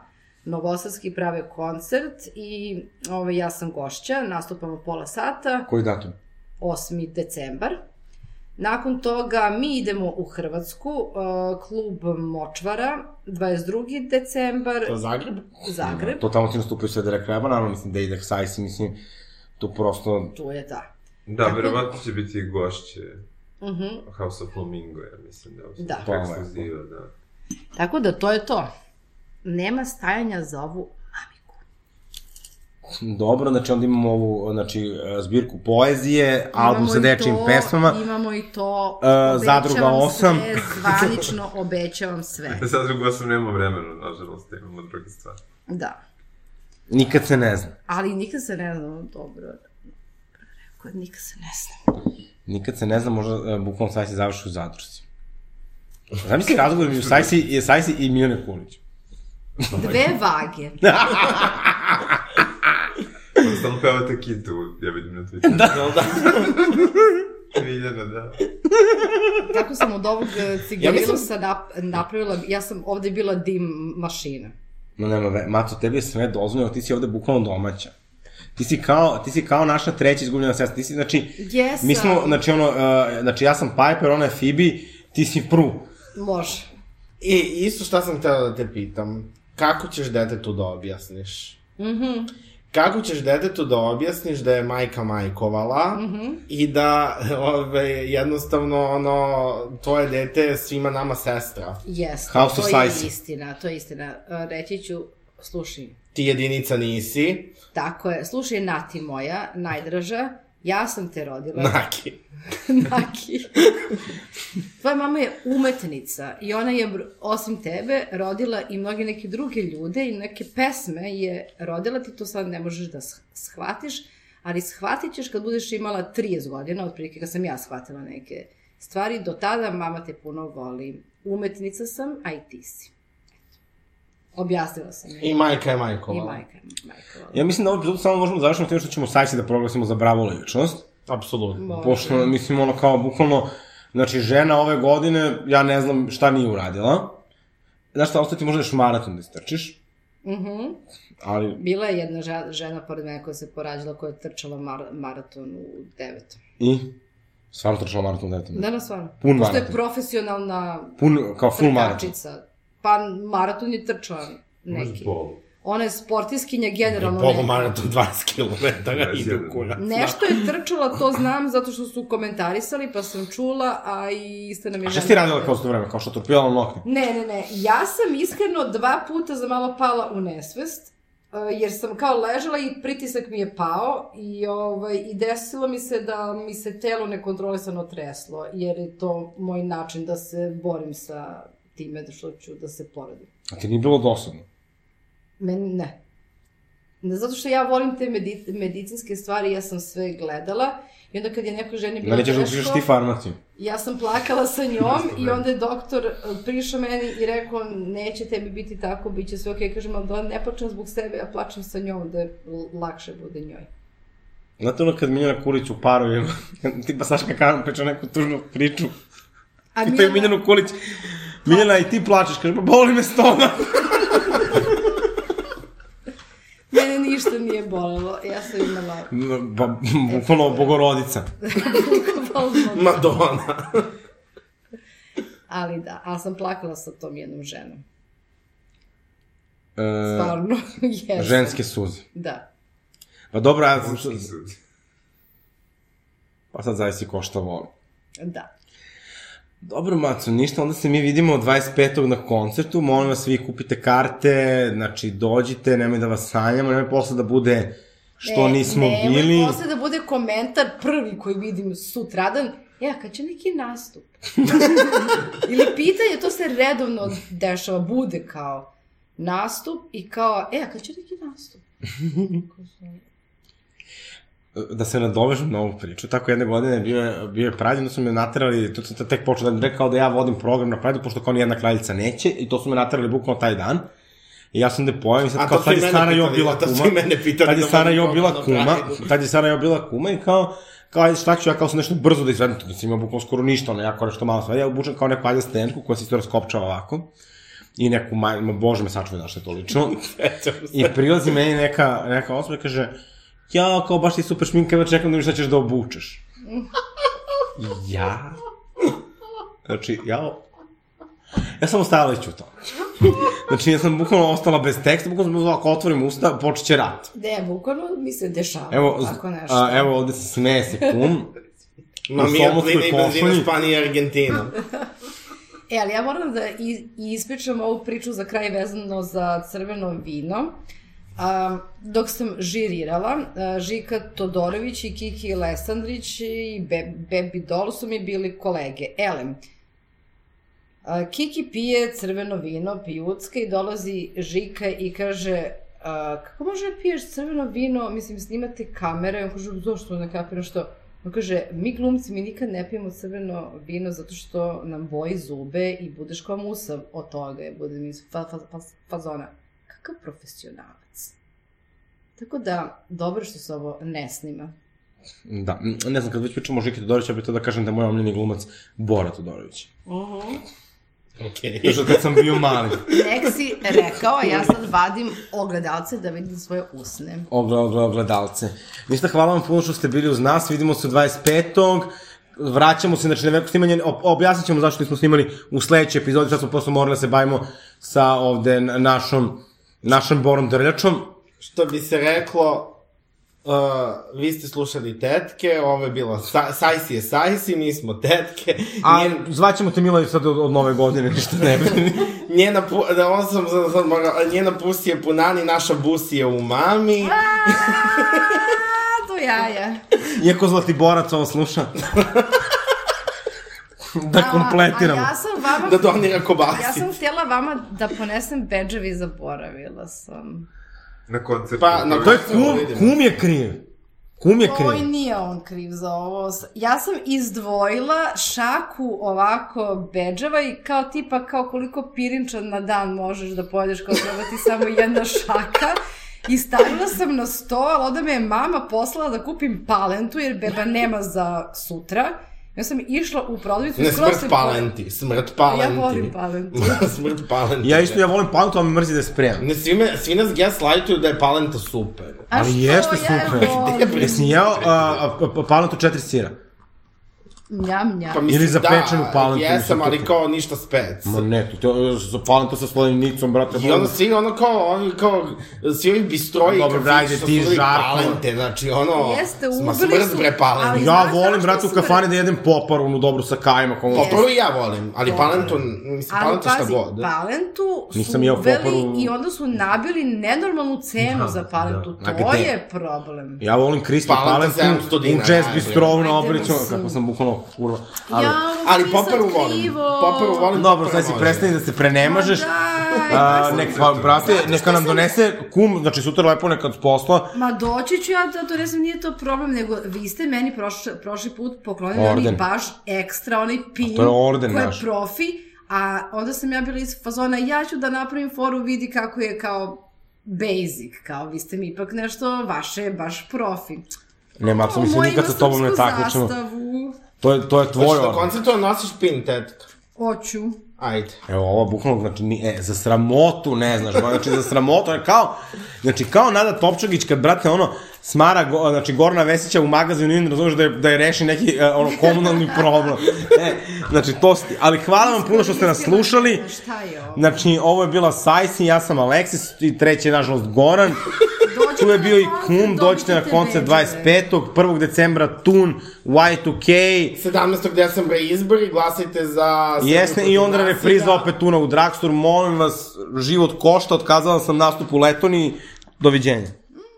Novosadski prave koncert i ovaj, ja sam gošća, nastupamo pola sata, Koji datum? 8. decembar. Nakon toga mi idemo u Hrvatsku, uh, klub Močvara, 22. decembar, To je Zagreb? Zagreb, To tamo ti nastupaju sve direkt kreba, naravno, mislim da ide Sajsi, mislim, tu prosto... tu je da. Da, Tako- verovatno će biti i gošće Uh -huh. House of Flamingo, ja mislim da je Da. da. ekskluziva, da. Tako da to je to. Nema stajanja za ovu mamiku. Dobro, znači onda imamo ovu, znači, e, zbirku poezije, album Imamo sa i dečijim to, pesmama. Imamo i to. E, Zadruga Obećavam osam. Sve, zvanično obećavam sve. Sad drugo sam nema vremena, nažalost, imamo druge stvari. Da. Nikad se ne zna. Ali nikad se ne znam dobro. Rekao, nikad se ne znam. Nikad se ne zna, možda uh, bukvalno Sajsi završi u zadruzi. Zamisli razgovor među Sajsi, je Sajsi i Miljane Kulić. Dve vage. On stalno pevate kitu, ja vidim na Twitteru. Da, da. Miljana, da. Tako sam od ovog e, Ja cigarilusa mislim- nap, napravila, ja sam ovde bila dim mašina. No nema ve, Mato, tebi je sve dozvoljeno, ti si ovde bukvalno domaća. Ti si kao, ti si kao naša treća izgubljena sestra. Ti si, znači, Jesam. mi smo, znači ono, uh, znači ja sam Piper, ona je Phoebe, ti si Pru. Može. I isto šta sam htela da te pitam. Kako ćeš detetu da objasniš? Mhm. Kako ćeš detetu da objasniš da je majka majkovala Mhm. i da ove, jednostavno ono, tvoje dete je svima nama sestra. Jeste, House to je istina, to je istina. E, Reći ću, slušaj, Ti jedinica nisi, tako je, slušaj, Nati moja, najdraža, ja sam te rodila. Naki. Naki. Tvoja mama je umetnica i ona je, osim tebe, rodila i mnoge neke druge ljude i neke pesme je rodila, ti to sad ne možeš da sh- shvatiš, ali shvatit ćeš kad budeš imala 30 godina, otprilike kad sam ja shvatila neke stvari, do tada mama te puno voli. Umetnica sam, a i ti si. Objasnila sam. je. I majka je I majkovala. majka, majka voli. Ja mislim da ovaj epizod samo možemo završiti time što ćemo Sajsi da proglasimo za bravo ličnost. Apsolutno. Može. Pošto, mislim, ono kao, bukvalno, znači, žena ove godine, ja ne znam šta nije uradila. Znaš šta, ostati možda još maraton da istrčiš, Mhm. ali Bila je jedna žena, pored mene koja se porađala, koja je trčala mar, maraton u devetom. i stvarno trčala maraton devetom. Da, na stvarno. Pun Pošto je maraton. profesionalna Pun, kao full maraton. Pa maraton je trčala Može neki. Ona je sportiskinja generalno. Polu ne- maraton 20 km ide u 21. kurac. Nešto je trčala, to znam, zato što su komentarisali, pa sam čula, a i isto nam je... A šta ti radila kao s to vreme, kao što torpilala nokne? Ne, ne, ne. Ja sam iskreno dva puta za malo pala u nesvest, uh, jer sam kao ležala i pritisak mi je pao i, ovaj, i desilo mi se da mi se telo nekontrolisano treslo, jer je to moj način da se borim sa time da što ću da se porodim. A ti nije bilo dosadno? Meni ne. Ne, zato što ja volim te medi medicinske stvari, ja sam sve gledala i onda kad je nekoj ženi bilo Da li ćeš da teško... upišeš ti farmaciju? Ja sam plakala sa njom i onda je doktor eh, prišao meni i rekao neće tebi biti tako, bit će sve okej. Kažem, ali da ne plačem zbog sebe, ja plačem sa njom da je lakše bude njoj. Znate ono kad Miljana Kulić u parovima, tipa Saška Karan priča neku tužnu priču, A pitaju Miljanu Kulić, Miljana i ti plačeš, kaže, pa boli me stomak. Mene ništa nije bolelo, ja sam imala Pa, bukvalno bogorodica. bukvalno. Madonna. Ali da, ali sam plakala sa tom jednom ženom. E, Stvarno, jesam. ženske suze. Da. Pa dobro, ja, Muški sud. pa sad zavisi ko šta voli. Da. Dobro, Maco, ništa, onda se mi vidimo 25. na koncertu, molim vas, vi kupite karte, znači, dođite, nemoj da vas sanjamo, nemoj posle da bude što E, nismo nemoj bili. posle da bude komentar prvi koji vidim sutradan, ja, kad će neki nastup? Ili pitanje, to se redovno dešava, bude kao nastup i kao, e, kad će neki nastup? da se nadovežem na ovu priču, tako jedne godine bio je, bio je Pride, onda su me naterali, to sam tek počeo da mi rekao da ja vodim program na Pride, pošto kao ni jedna kraljica neće, i to su me naterali bukvalno taj dan. I ja sam da pojem i sad A kao to i je mene Sara Jo pitali, bila a to su kuma. Tad je da Sara Jo bila kuma, tad je Sara Jo bila kuma i kao, kao ajde šta ću ja kao sam nešto brzo da izvedem, da sam imao bukvalno skoro ništa, ono jako nešto malo sve, ja obučem kao neku ajde stenku koja se isto raskopčava ovako i neku, ma bože me sačuvaj da što je to lično. I prilazi meni neka, neka osoba i kaže, ja, kao baš ti super šminka, evo čekam da mi šta ćeš da obučeš. Ja? Znači, ja... Ja sam ostala već u to. Znači, ja sam bukvalno ostala bez teksta, bukvalno sam ako otvorim usta, počet će rat. Ne, bukvalno mi se dešava Evo, tako nešto. a, evo ovde se smeje se kum. Plina i benzina košulji. Španija i Argentina. E, ali ja moram da i- ispričam ovu priču za kraj vezano za crveno vino. A, dok sam žirirala, a, Žika Todorović i Kiki Lesandrić i Be Bebi Dol su mi bili kolege. Elem, a, Kiki pije crveno vino, pijucka i dolazi Žika i kaže a, kako može da piješ crveno vino, mislim snimate kamere, on kaže zašto ne kapiram što, On kaže, mi glumci, mi nikad ne pijemo crveno vino zato što nam boji zube i budeš kao musav od toga, bude mi fa, fa, fa, fazona. Kakav profesionalac. Tako da, dobro što se ovo ne snima. Da, ne znam, kad već pričamo o Žiki Todorović, ja bih to da kažem da je moj omljeni glumac Bora Todorović. Okej. Još od kad sam bio mali. Nek si rekao, a ja sad vadim ogledalce da vidim svoje usne. Ogle, ogle, ogledalce. Ništa, hvala vam puno što ste bili uz nas, vidimo se u 25. Vraćamo se, znači, na veliko snimanje, ob- objasnit ćemo zašto nismo snimali u sledećoj epizodi, sad smo prosto morali da se bavimo sa ovde našom, našom Borom Drljačom. Što bi se reklo, uh, vi ste slušali tetke, ovo je bilo sa, Sajsi je Sajsi, mi smo tetke. A Njen, zvaćemo te Milović sad od, od nove godine, ništa ne bi. njena, pu, da ovo sam sad, sad morao, njena pusi je punani, naša busi je u mami. To jaja. Iako Zlatiborac ovo sluša. da kompletiramo. A, a ja sam vama... Da donira kobasi. Ja sam htjela vama da ponesem bedževi i zaboravila sam. Na koncertu. Pa, na To je kum, vidimo. kum je kriv. Kum je Oj, kriv. nije on kriv za ovo. Ja sam izdvojila šaku ovako bedževa i kao tipa kao koliko pirinča na dan možeš da pojedeš kao treba ti samo jedna šaka. I stavila sam na sto, ali onda me je mama poslala da kupim palentu jer beba nema za sutra. Ja sam išla u prodavnicu. Ne, smrt se palenti, smrt palenti. Ja volim palentu. smrt palenti. Ja isto ja volim palentu, ali me mrzi da je spremam. Ne, svi, me, svi nas gaslightuju da je palenta super. A Ali što jeste ja super. volim? Jesi jeo a, a, a, palentu četiri sira? Njam, njam. Pa mislim, Ili za da, pečenu palentu, Jesam, mislim, ali kao ništa spec. Ma ne, to, to za palentu sa svojim nicom, brate. I onda svi ono kao, ovi kao, svi ovi bistroji, Dobro, kafići ajde, što ti Žarko. palente, znači ono, Jeste, ma su, bre palente. ali- Ja volim, brate, u kafani da jedem poparu, onu dobru sa kajima. Kao... Poparu i ja volim, ali palentu, mislim, Ali palenta šta pazi, god. palentu su Nisam jeo uveli poparu. i onda su nabili nenormalnu cenu Da, za palentu. da. To je problem. Ja volim Kristi Palenta palentu 700 u jazz bistrovu na Obriću, kako sam bukvalno kurva. Ali, ja, Ali sad volim, poparu volim. dobro, sad si može. prestani da se prenemažeš. Ma daj, A, nek, pa, brate, neka nam donese kum, znači sutra lepo neka od posla. Ma doći ću ja da donesem, nije to problem, nego vi ste meni prošli, prošli put poklonili Orden. onaj baš ekstra, onaj pin, to je orden koji je naš. profi, a onda sam ja bila iz fazona, ja ću da napravim foru, vidi kako je kao basic, kao vi ste mi ipak nešto vaše, baš profi. Ne, Marco, mi se nikad sa tobom ne srpsku takmičimo. To je, to je tvoj Hoćeš da orden. koncertu nosiš pin, tetka? Hoću. Ajde. Evo, ovo bukvalno, znači, ni, e, za sramotu ne znaš, znači, za sramotu, je kao, znači, kao Nada Topčagić, kad, brate, ono, smara, go, znači, Gorna Vesića u magazinu i ne razumeš da je, da je reši neki, e, ono, komunalni problem. E, znači, to sti, ali hvala vam puno što ste nas slušali. Šta je ovo? Znači, ovo je bila Sajsi, ja sam Aleksis i treći je, nažalost, Goran. Tu je bio i Kum, dođite na koncert bedževe. 25. 1. decembra Tun, Y2K, 17. decembra izbori, glasajte za... Jesne, i onda repriza opet Tuna u Dragstore, molim vas, život košta, otkazala sam nastup u Letoniji, doviđenja.